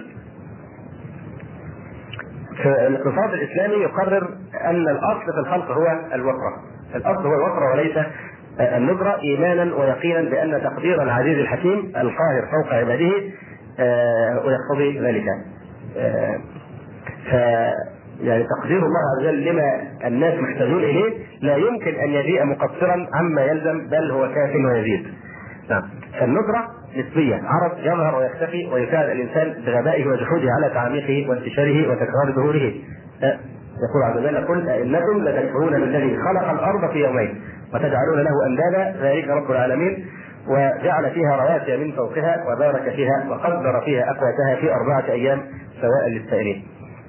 فالاقتصاد الإسلامي يقرر أن الأصل في الخلق هو الوفره الأصل هو الوفره وليس الندرة إيمانا ويقينا بأن تقدير العزيز الحكيم القاهر فوق عباده آه، ويقتضي ذلك. آه، ف يعني تقدير الله عز وجل لما الناس محتاجون إليه لا يمكن أن يجيء مقصرا عما يلزم بل هو كاف ويزيد. نعم. فالندره نسبية. عرض يظهر ويختفي ويساعد الإنسان بغبائه وجحوده على تعميقه وانتشاره وتكرار ظهوره. آه، يقول عز وجل قل انكم لتكفرون بالذي خلق الأرض في يومين وتجعلون له أندادا. ذلك رب العالمين. وجعل فيها رواسي من فوقها وبارك فيها وقدر فيها اقواتها في أربعة أيام سواء للسائلين.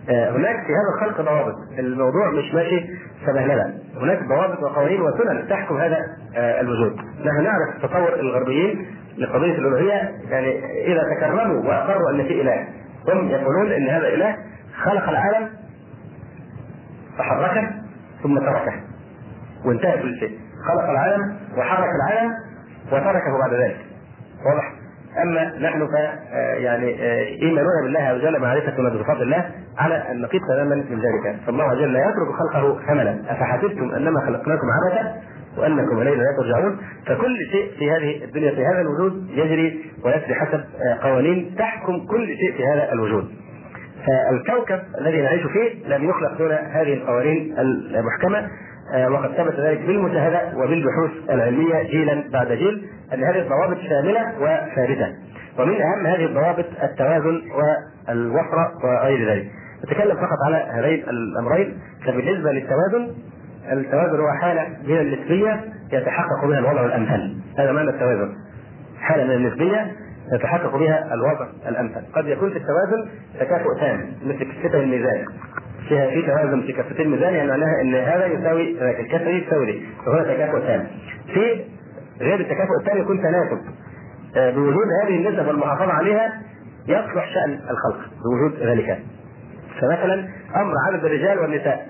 آه، هناك في هذا الخلق ضوابط، الموضوع مش ماشي سبهلله، هناك ضوابط وقوانين وسنن تحكم هذا آه، الوجود. نحن نعرف تطور الغربيين لقضية الألوهية يعني إذا تكرموا وأقروا أن في إله. هم يقولون إن هذا إله خلق العالم فحركه ثم تركه. وانتهى كل شيء. خلق العالم وحرك العالم وتركه بعد ذلك. واضح؟ أما نحن ف آه، يعني آه، ايماننا بالله عز وجل معرفتنا بصفات الله على النقيض تماما من ذلك. فالله عز وجل لا يترك خلقه هملا أفحسبتم أنما خلقناكم عبثا وأنكم إلينا لا ترجعون؟ فكل شيء في هذه الدنيا في هذا الوجود يجري ويسري حسب آه، قوانين تحكم كل شيء في هذا الوجود. فالكوكب الذي نعيش فيه لم يخلق دون هذه القوانين المحكمة. آه، وقد ثبت ذلك بالمشاهدة وبالبحوث العلمية جيلا بعد جيل أن هذه الضوابط شاملة وثابته ومن أهم هذه الضوابط التوازن والوفرة وغير ذلك. نتكلم فقط على هذين الأمرين. فبالنسبة للتوازن التوازن هو حالة من النسبيه يتحقق بها الوضع الأمثل. هذا معنى التوازن. حالة من النسبيه يتحقق بها الوضع الأمثل. قد يكون في التوازن تكافؤ تام مثل كفه الميزان. فيها في توازن في كفتي الميزان يعني معناها إن هذا يساوي الكفة دي تساوي دي فهو تكافؤ تام في غير التكافؤ الثاني يكون تناسب. آه، بوجود هذه النسب والمحافظة عليها يصلح شأن الخلق بوجود ذلك. فمثلا أمر عدد الرجال والنساء.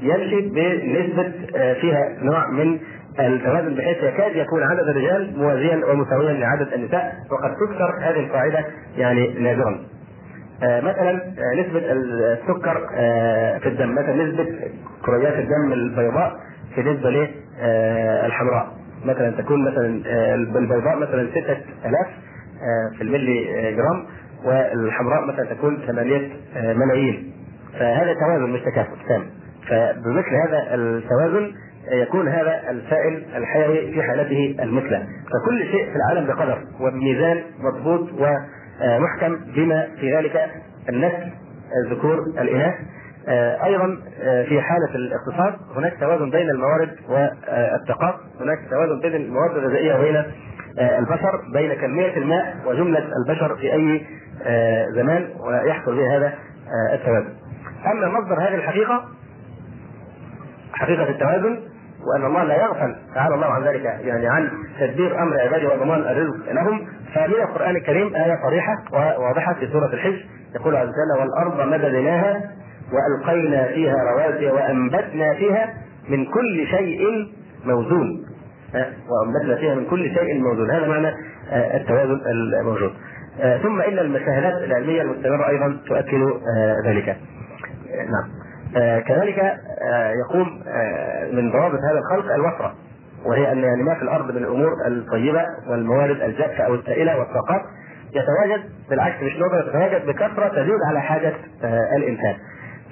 يمشي بنسبة آه، فيها نوع من التوازن بحيث يكاد يكون عدد الرجال موازيا ومساويا لعدد النساء وقد تكسر هذه القاعدة يعني نادرا. آه، مثلا آه، نسبة السكر في الدم مثلا نسبة كريات الدم البيضاء في نسبة للحمراء مثلا تكون مثلا البيضاء مثلا 6000 في الملي جرام والحمراء مثلا تكون 8 ملايين. فهذا توازن مش تكافؤ تام. فبمثل هذا التوازن يكون هذا السائل الحيوي في حالته المثلى. فكل شيء في العالم بقدر وبميزان مضبوط ومحكم بما في ذلك النسل الذكور الاناث أيضا في حالة الاقتصاد هناك توازن بين الموارد والطاقات هناك توازن بين المواد الغذائية وبين البشر بين كمية الماء وجملة البشر في أي زمان ويحصل به هذا التوازن. أما مصدر هذه الحقيقة حقيقة التوازن وأن الله لا يغفل تعالى الله عن ذلك يعني عن تدبير أمر عباده وضمان الرزق لهم فمن القرآن الكريم آية صريحة وواضحه في سورة الحج. يقول عز وجل والأرض مددناها وألقينا فيها رواسي وأنبتنا فيها من كل شيء موزون. وأنبتنا فيها من كل شيء موزون. هذا معنى التوازن الموجود. ثم إن المشاهدات العلمية المستمرة أيضا تؤكد ذلك. نعم. آه كذلك آه يقوم آه من ضوابط هذا الخلق الوفرة. وهي أن يعني ما في الأرض من الأمور الطيبة والموارد الجافه أو السائلة والطاقات يتواجد بالعكس مش ندره تتواجد بكثرة تزيد على حاجة آه الانسان.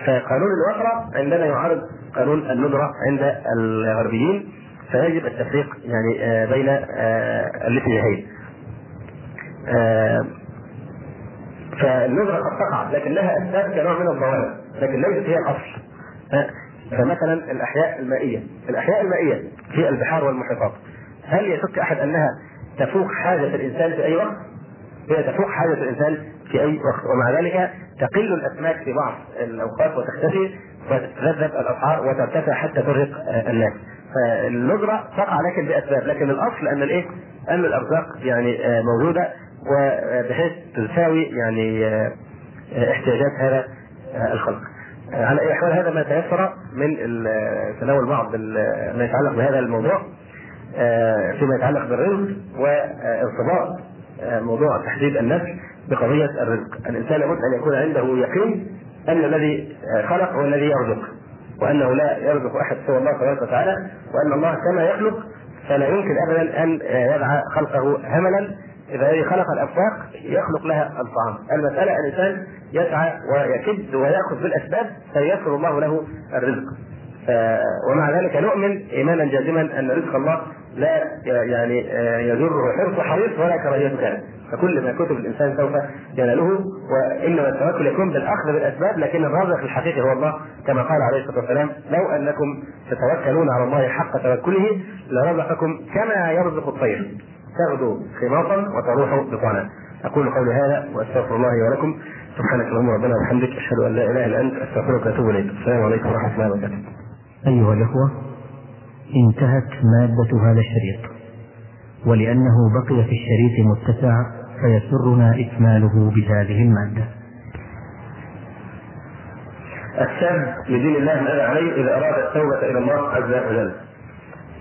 فقانون الوفرة عندنا يعارض قانون الندرة عند الغربيين فيجب التفريق يعني آه بين آه الاتجاهين. فالندرة قد تقع لكن لها اسباب كنوع من الضوابط لكن ليست هي الأصل فمثلا الأحياء المائية. الأحياء المائية في البحار والمحيطات. هل يشك أحد أنها تفوق حاجة الإنسان في أي وقت؟ هي تفوق حاجة الإنسان في أي وقت. ومع ذلك تقل الأسماك في بعض الأوقات وتختفي وتتذبذب الاسعار وترتفع حتى ترهق الناس. فالنظرة تقع لكن بأسباب لكن الأصل أن الإيه؟ أن الأرزاق يعني موجودة وبحيث تساوي يعني احتياجات هذا الخلق. على أي حال هذا ما تيسر من تناول بعض ما يتعلق بهذا الموضوع فيما يتعلق بالرزق وارتباط موضوع تحديد النسل بقضية الرزق، الإنسان لابد أن يكون عنده يقين أن الذي خلق هو الذي يرزق وأنه لا يرزق أحد سوى الله تبارك وتعالى وأن الله كما يخلق فلا يمكن ابدا أن يدع خلقه هملا إذا خلق الافاق يخلق لها الطعام، المسألة الإنسان يسعى ويكد ويأخذ بالأسباب فيسر الله له الرزق. ومع ذلك نؤمن إيمانا جازما أن رزق الله لا يعني يجره حرص حريص ولا كراهية كان. فكل ما كتب الإنسان سوف يناله وإنما التوكل يكون بالأخذ بالأسباب لكن الرازق الحقيقي هو الله. كما قال عليه الصلاة والسلام لو أنكم تتوكلون على الله حق توكله لرزقكم كما يرزق الطير. تغدو خماصا وتروح بطانا أقول قولي هذا وأستغفر الله ولكم. سبحانك اللهم ربنا وبحمدك. أشهد أن لا إله إلا أنت. أستغفرك وأتوب إليك. السلام عليكم ورحمة الله وبركاته. أيها الإخوة انتهت مادة هذا الشريط. ولأنه بقي في الشريط متسع فيسرنا إكماله بهذه المادة. الشاب لدين الله ماذا عليه إذا أراد التوبة إلى الله عز وجل.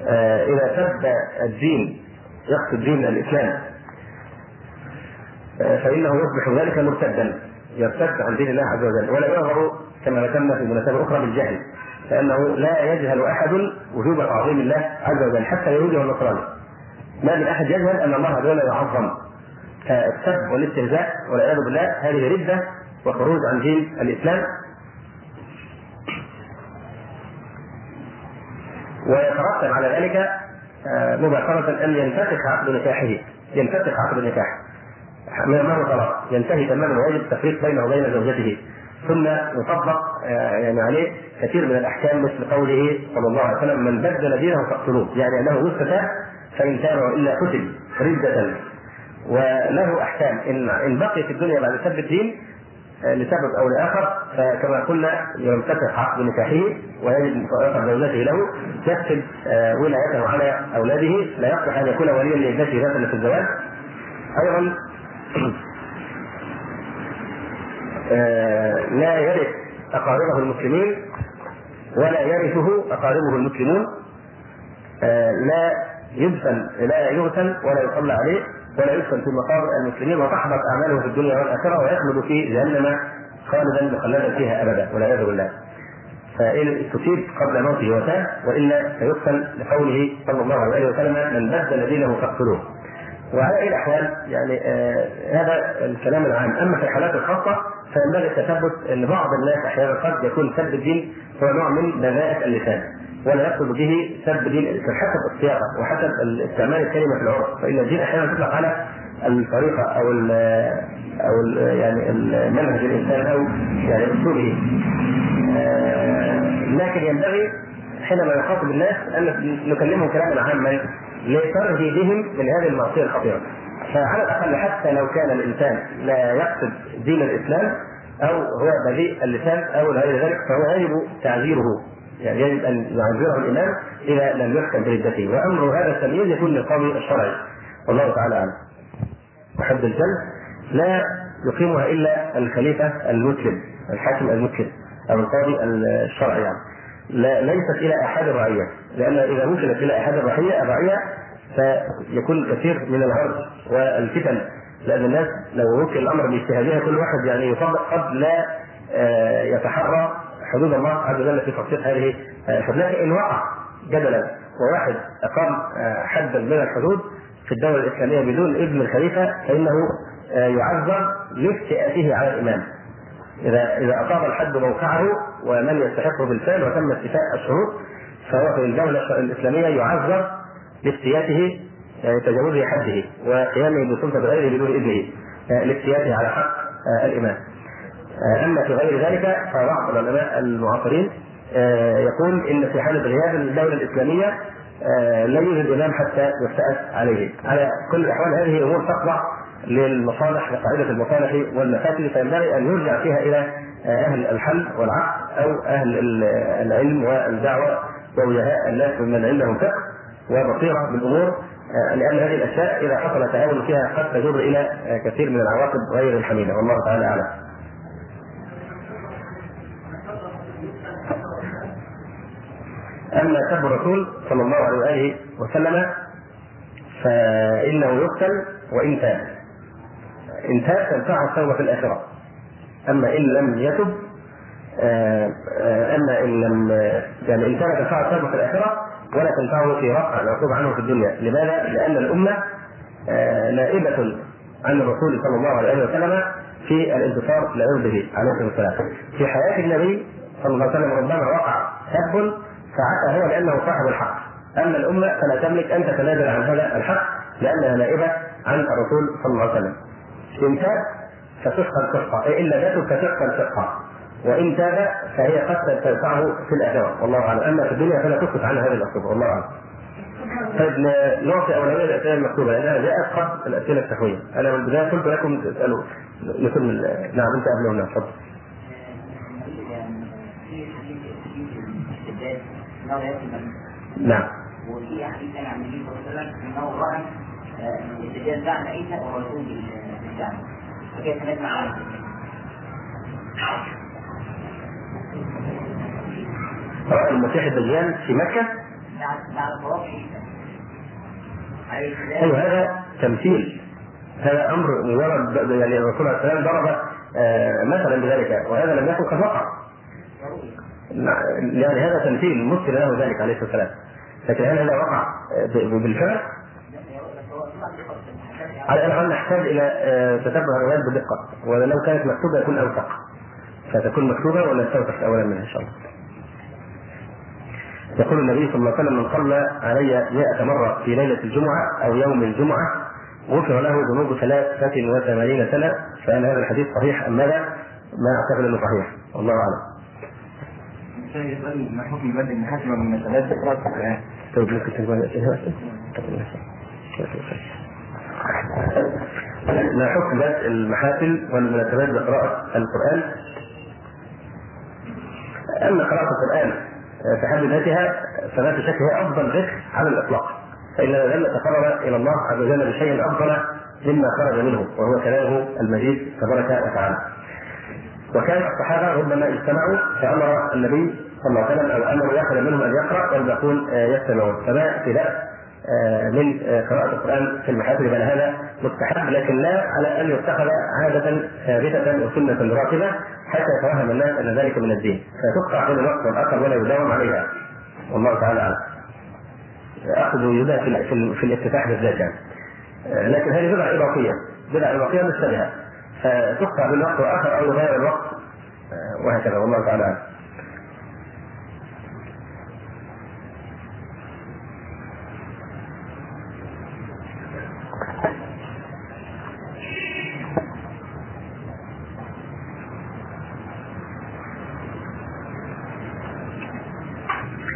آه إذا سب الدين يقصد دين الإسلام. فإنه يصبح ذلك مرتدا يرتد عن دين الله عز وجل ولا يظهر كما ذكرنا في مناسبة أخرى بالجهل فانه لا يجهل أحد وجوب تعظيم الله عز وجل حتى اليهودي والنصراني ما من أحد يجهل أن الله عز وجل يعظم. فالسب والاستهزاء والعياذ بالله هذه ردة وخروج عن دين الإسلام. ويترتب على ذلك مباشرة أن ينفسخ عقد نكاحه. ينفسخ عقد النكاح ما هو طلاق. ينتهي تماما ويجب التفريق بينه وبين زوجته. ثم يطبق يعني عليه كثير من الأحكام مثل قوله صلى الله عليه وسلم من بدل دينه فاقتلوه. يعني أنه يستتاب فإن كان والا قتل ردة. وله أحكام. ان إن بقي في الدنيا بعد سب الدين آه، لسبب أو لآخر فكما قلنا ينفتح عقد نكاحه ويجب مفارقه زوجته له يكتب آه، ولايته على أولاده لا يصلح أن يكون وليا لابنته ذات في الزواج. أيضا آه، لا يرث أقاربه المسلمين ولا يرثه أقاربه المسلمون. لا يدفن لا يغسل ولا يصلى عليه. ولا يدفن في مقابر المسلمين وتحبط اعماله في الدنيا والآخرة ويخلد في جهنم خالدا مخلدا فيها أبدا والعياذ بالله. فإن تصيب قبل موته وفاة وإلا فيقتل لقوله صلى الله عليه وسلم من بدل دينه فاقتلوه. وعلى أي الأحوال يعني آه هذا الكلام العام، أما في الحالات الخاصة فينبغي التثبت أن بعض الناس أحيانا قد يكون سب الدين هو نوع من بذاءة اللسان. ولا يقصد به سب دين حسب السياقه وحسب استعمال الكلمة في العرف. فإن الدين أحيانا تطلق على الطريقة أو ال أو ال يعني منهج الإنسان أو يعني أسلوبه. آه، لكن ينبغي حينما يخاطب الناس أن نكلمهم كلاما عاما لترهيبهم من هذه المعصية الخطيرة. فعلى الأقل حتى لو كان الإنسان لا يقصد دين الإسلام أو هو بذيء اللسان أو غير ذلك فهو يجب تعذيره. يعني يجب أن يعذره الإمام إذا لم يحكم بردته وأمر هذا التمييز يكون للقاضي الشرعي. والله تعالى أعلم. وحد الجلد لا يقيمها إلا الخليفة المسلم الحاكم المسلم أو القاضي الشرعي يعني. لا ليست إلى أحد الرعية. لأن إذا وصلت إلى أحد الرعية الرعية فيكون كثير من الهرج والفتن. لأن الناس لو وكل الأمر باجتهادها كل واحد يعني يطبق قد لا آه، يتحرى حدود الله عز وجل في تطبيق هذه الحدود لكن إن وقع جدلا وواحد أقام آه، حدا من الحدود في الدولة الإسلامية بدون إذن الخليفة فإنه آه، يعذر لافتئاته على الإمام. إذا إذا اصاب الحد موقعه ومن يستحقه بالفعل وتم استيفاء الشروط فهو في الدولة الإسلامية يعذر لافتياته يعني تجاوز حده وقيامه بسلطة غيره بدون إذنه آه، لافتياته على حق الإمام. آه، أما في غير ذلك فبعض العلماء المعاصرين آه، يقول إن في حاله غياب الدولة الإسلامية آه، لا يوجد إمام حتى يفتأس عليه. على كل الأحوال هذه أمور تخضع للمصالح وقاعده المصالح والمفاسد فينبغي أن يرجع فيها إلى أهل الحل والعقل أو أهل العلم والدعوة ووجهاء الناس ممن عندهم فقه وبصيرة بالأمور. لأن هذه الأشياء إذا حصل تهاون فيها قد تجر إلى كثير من العواقب غير الحميدة. والله تعالى أعلم. اما سب الرسول صلى الله عليه وآله وسلم فإنه يقتل وإن تاب. إن تاب تنفعه التوبه في الآخرة. أما إن لم يتب آه، آه، أما إن لم يعني إن تاب تنفعه التوبه في الآخرة ولا تنفعه في رفع العقوبة عنه في الدنيا. لماذا؟ لأن الأمة آه، نائبة عن الرسول صلى الله عليه وسلم في الانتصار لعرضه عليه الصلاة والسلام. في حياة النبي صلى الله عليه وسلم ربما وقع سب فعسى هو لأنه صاحب الحق. أما الأمة فلا تملك ان تتنازل عن هذا الحق لأنها نائبة عن الرسول صلى الله عليه وسلم. إن تاب فتسقى السقى إن لم فتسقى السقى وإن تاب فهي قد تنفعه في الآخرة. والله أعلم. أما في الدنيا فلا تسقط عنها هذه العقوبه والله أعلم. طيب نعطي اولويه للاسئله المكتوبة. لانها جاءت قبل الأسئلة التحويه أنا من البداية قلت لكم تسألوا. نكمل نعم أنت قبلنا تفضل. نعم. وفي حديث عن النبي صلى الله عليه وسلم إنه رأى الدجال بعد عيسى ورسول الاسلام فكيف نجمع رأى المسيح الدجال في مكة؟ بعد بعد طواف عيسى. أيوه هذا تمثيل. هذا أمر مجرد يعني الرسول عليه السلام ضرب آه، مثلا بذلك وهذا لم يكن وقع يعني هذا تمثيل مثل له ذلك عليه الصلاة والسلام لكن هل هذا وقع بالفعل؟ على الاقل نحتاج إلى آه، تتبع الروايات بدقه ولو كانت مكتوبة يكون أوثق فتكون مكتوبة ولا نستوثق اولا منها إن شاء الله. يقول النبي صلى الله عليه وسلم من صلى علي 100 مرة في ليلة الجمعة أو يوم الجمعة غفر له ذنوب 83 سنة فهل هذا الحديث صحيح أم ماذا؟ ما أعتقد إنه صحيح والله أعلم. يسأل ما حكم بدء المحاسبة من مسألات ذكرت طيب ممكن تقول الأسئلة ما حكم بدء المحافل والمناسبات بقراءة القرآن؟ أما قراءة القرآن في حد ذاتها فلا شك هي أفضل ذكر على الإطلاق فإن لم نتقرب إلى الله عز وجل بشيء أفضل مما خرج منه وهو كلامه المجيد تبارك وتعالى. وكان الصحابة ربما اجتمعوا فأمر النبي صلى الله عليه وسلم أو أمر يأخذ منهم أن يقرأ والباقون يستمعون. فما في بأس من قراءة القرآن في المحافل بل هذا مستحب لكن لا على أن يتخذ عادة ثابتة وسنة راتبة حتى يتوهم الناس أن ذلك من الدين. فتقطع بين الوقت والآخر ولا يداوم عليها. والله تعالى أعلم. أخذ يداه في, في الافتتاح بالذات يعني. لكن هذه بدعة إضافية. بدعة إضافية مشتبهة. فتقطع بين وقت وآخر أو يغير الوقت. وهكذا. والله تعالى أعلم.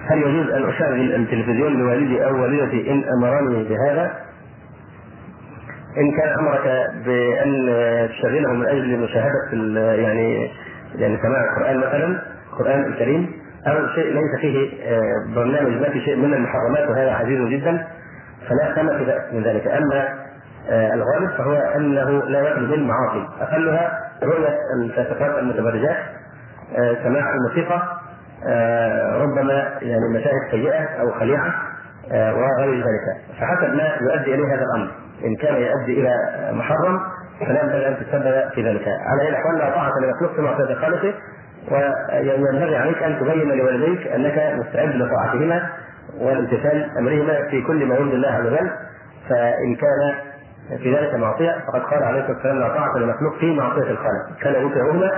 هل يجوز أن اشغل التلفزيون لوالدي أو والدتي إن أمرني بهذا؟ إن كان أمرك بأن تشغله من أجل مشاهدة يعني يعني سماع القرآن مثلا القرآن الكريم أو شيء ليس فيه برنامج ما في شيء من المحرمات وهذا عزيز جدا فلا ثمة بأس من ذلك. أما الغالب فهو أنه لا يخلو بالمعاصي أقلها رؤية الفاسقات المتبرجات سماع الموسيقى ربما يعني مشاهد سيئة أو خليعة. وغير ذلك. فحسب ما يؤدي إليه هذا الأمر. إن كان يؤدي إلى محرم فلا ينبغي أن تتسبب في ذلك. على أي الاحوال لا طاعة لمخلوق في معصيه خالقه وينبغي عليك أن تبين لوالديك أنك مستعد لطاعتهما وامتثال أمرهما في كل ما يرضي الله عز وجل. فإن كان في ذلك معصية فقد قال عليه الصلاة والسلام لا طاعة لمخلوق في معصية الخالق. كان يكرههما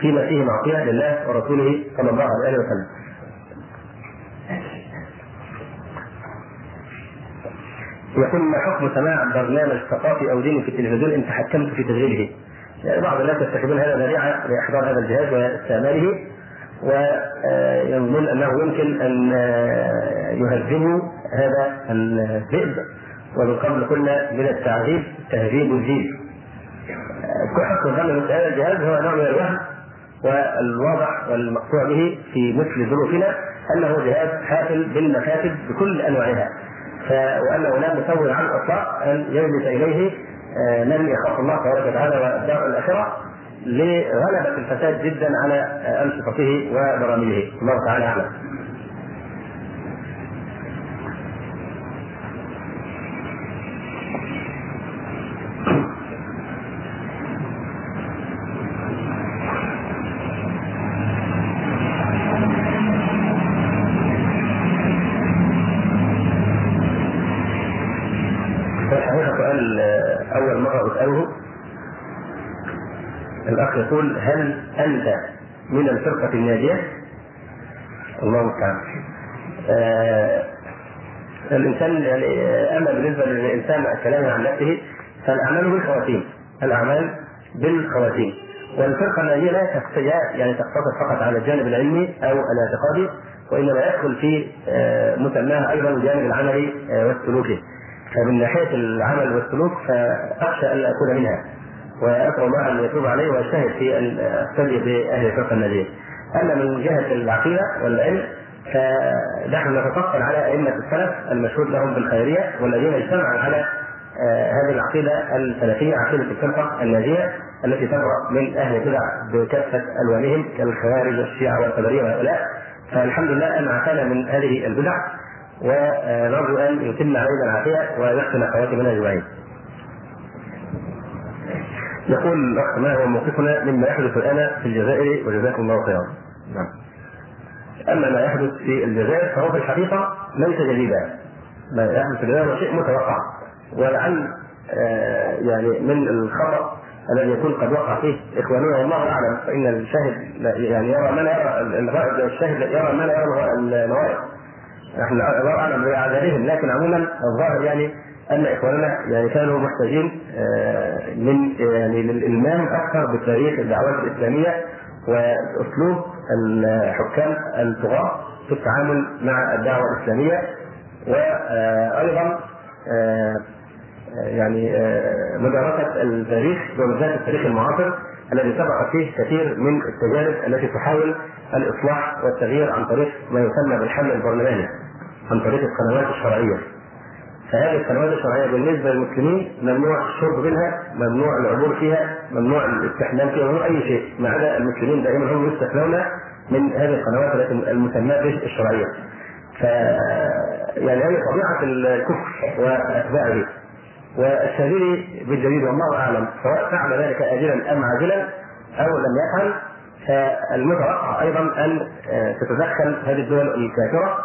فيما فيه معصية لله ورسوله صلى الله عليه وسلم. يقول ما حكم سماع برنامج ثقافي أو ديني في التلفزيون إن تحكمت في تشغيله؟ يعني بعض الناس يتخذون هذا ذريعة لإحضار هذا الجهاز واستعماله ويظنون أنه يمكن أن يهذبوا هذا الذئب ومن قبل قلنا من التعذيب تهذيب الذئب. حسن الظن مثل هذا الجهاز هو نوع من الوهم والواضح والمقطوع به في مثل ظروفنا أنه جهاز حافل بالمكاتب بكل أنواعها وانه لا مسوي عن الاطلاق أن يجلس إليه من يخاف الله تبارك وتعالى والدار الآخرة لغلبة الفساد جدا على انشطته وبرامجه الله تعالى أعلم. يقول هل أنت من الفرقة الناجية؟ الله المستعان. آه الإنسان يعني أما بالنسبة للإنسان كلامه عن نفسه فالأعمال بالخواتيم الأعمال بالخواتيم والفرقة الناجية لا يعني تقتصر فقط على الجانب العلمي أو الاعتقادي وإنما يدخل في آه مسماها أيضا الجانب العملي آه والسلوكي فمن ناحية العمل والسلوك فأخشى أن أكون منها واسال الله ان يتوب عليه واجتهد في اقتدي بأهل الفرقه الناجيه. أما من جهة العقيدة والعلم فنحن نتفضل على أئمة السلف المشهود لهم بالخيرية والذين اجتمعوا على هذه العقيدة السلفية عقيدة الفرقه الناجيه التي تبرأ من أهل البدع بكافة ألوانهم كالخوارج والشيعة والقدرية وهؤلاء فالحمد لله أن عافانا من هذه البدع ونرجو أن يتم علينا العافية ويحسن خواتمنا أجمعين. يقول الأخ ما هو موقفنا مما يحدث الآن في الجزائر وجزاكم الله خيرا. نعم. أما ما يحدث في الجزائر فهو في الحقيقة ليس جديدا. ما يحدث في الجزائر شيء متوقع ولعل آه يعني من الخطأ الذي يكون قد وقع فيه إخواننا والله أعلم فإن الشاهد يعني يرى ما لا يرى الشاهد يرى ما لا يرى النوائب. نحن الله أعلم باعذارهم لكن عموما الظاهر يعني أن إخواننا يعني كانوا محتاجين من يعني للإلمام أكثر بتاريخ الدعوات الإسلامية وأسلوب الحكام الطغاه في التعامل مع الدعوة الإسلامية وأيضا يعني مدارسة التاريخ وبالذات التاريخ المعاصر الذي سبق فيه كثير من التجارب التي تحاول الإصلاح والتغيير عن طريق ما يسمى بالحل البرلماني عن طريق القنوات الشرعية. فهذه القنوات الشرعية بالنسبة للمسلمين ممنوع الشرب منها، ممنوع العبور فيها، ممنوع الاستحمام فيها، ممنوع أي شيء، ما عدا المسلمين دائما هم يستثنون من هذه القنوات المسماة بالشرعية. ف يعني هذه طبيعة الكفر واتباعه. والشهيري بالجديد والله أعلم سواء فعل ذلك اجلا أم عاجلا أو لم يفعل فالمتوقع أيضا أن تتدخل هذه الدول الكافرة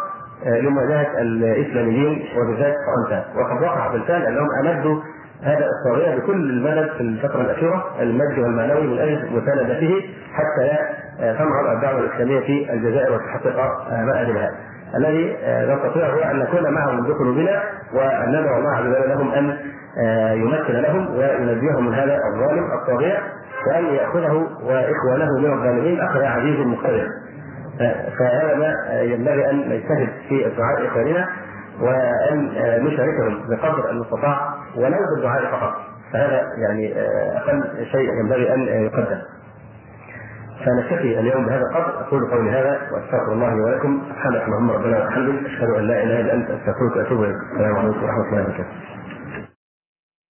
لمواجهه الإسلاميين وبالذات فرنسا وقد وقع بالفعل أنهم أمدوا هذا الطاغيه بكل المدد في الفترة الأخيرة المادي والمعنوي من أجل مساندته حتى تنهض الدعوه الإسلامية في الجزائر وتحقق مآربها. الذي نستطيع هو أن نكون معهم منذ قلوبنا وأن ندعو الله عز لهم أن يمكن لهم وينجيهم من هذا الظالم الطاغية وأن يأخذه وإخوانه من الظالمين أخذ عزيز مقتدر فهذا ينبغي أن نجتهد في الدعاء إخواننا وأن نشاركهم بقدر المستطاع ولو بالدعاء فقط. فهذا يعني أقل شيء ينبغي أن يقدم. فنكتفي اليوم بهذا القدر. أقول قولي هذا وأستغفر الله لي ولكم. سبحانك اللهم ربنا وبحمدك. أشهد أن لا إله إلا أنت. أستغفرك وأتوب إليك. السلام عليكم ورحمة الله وبركاته.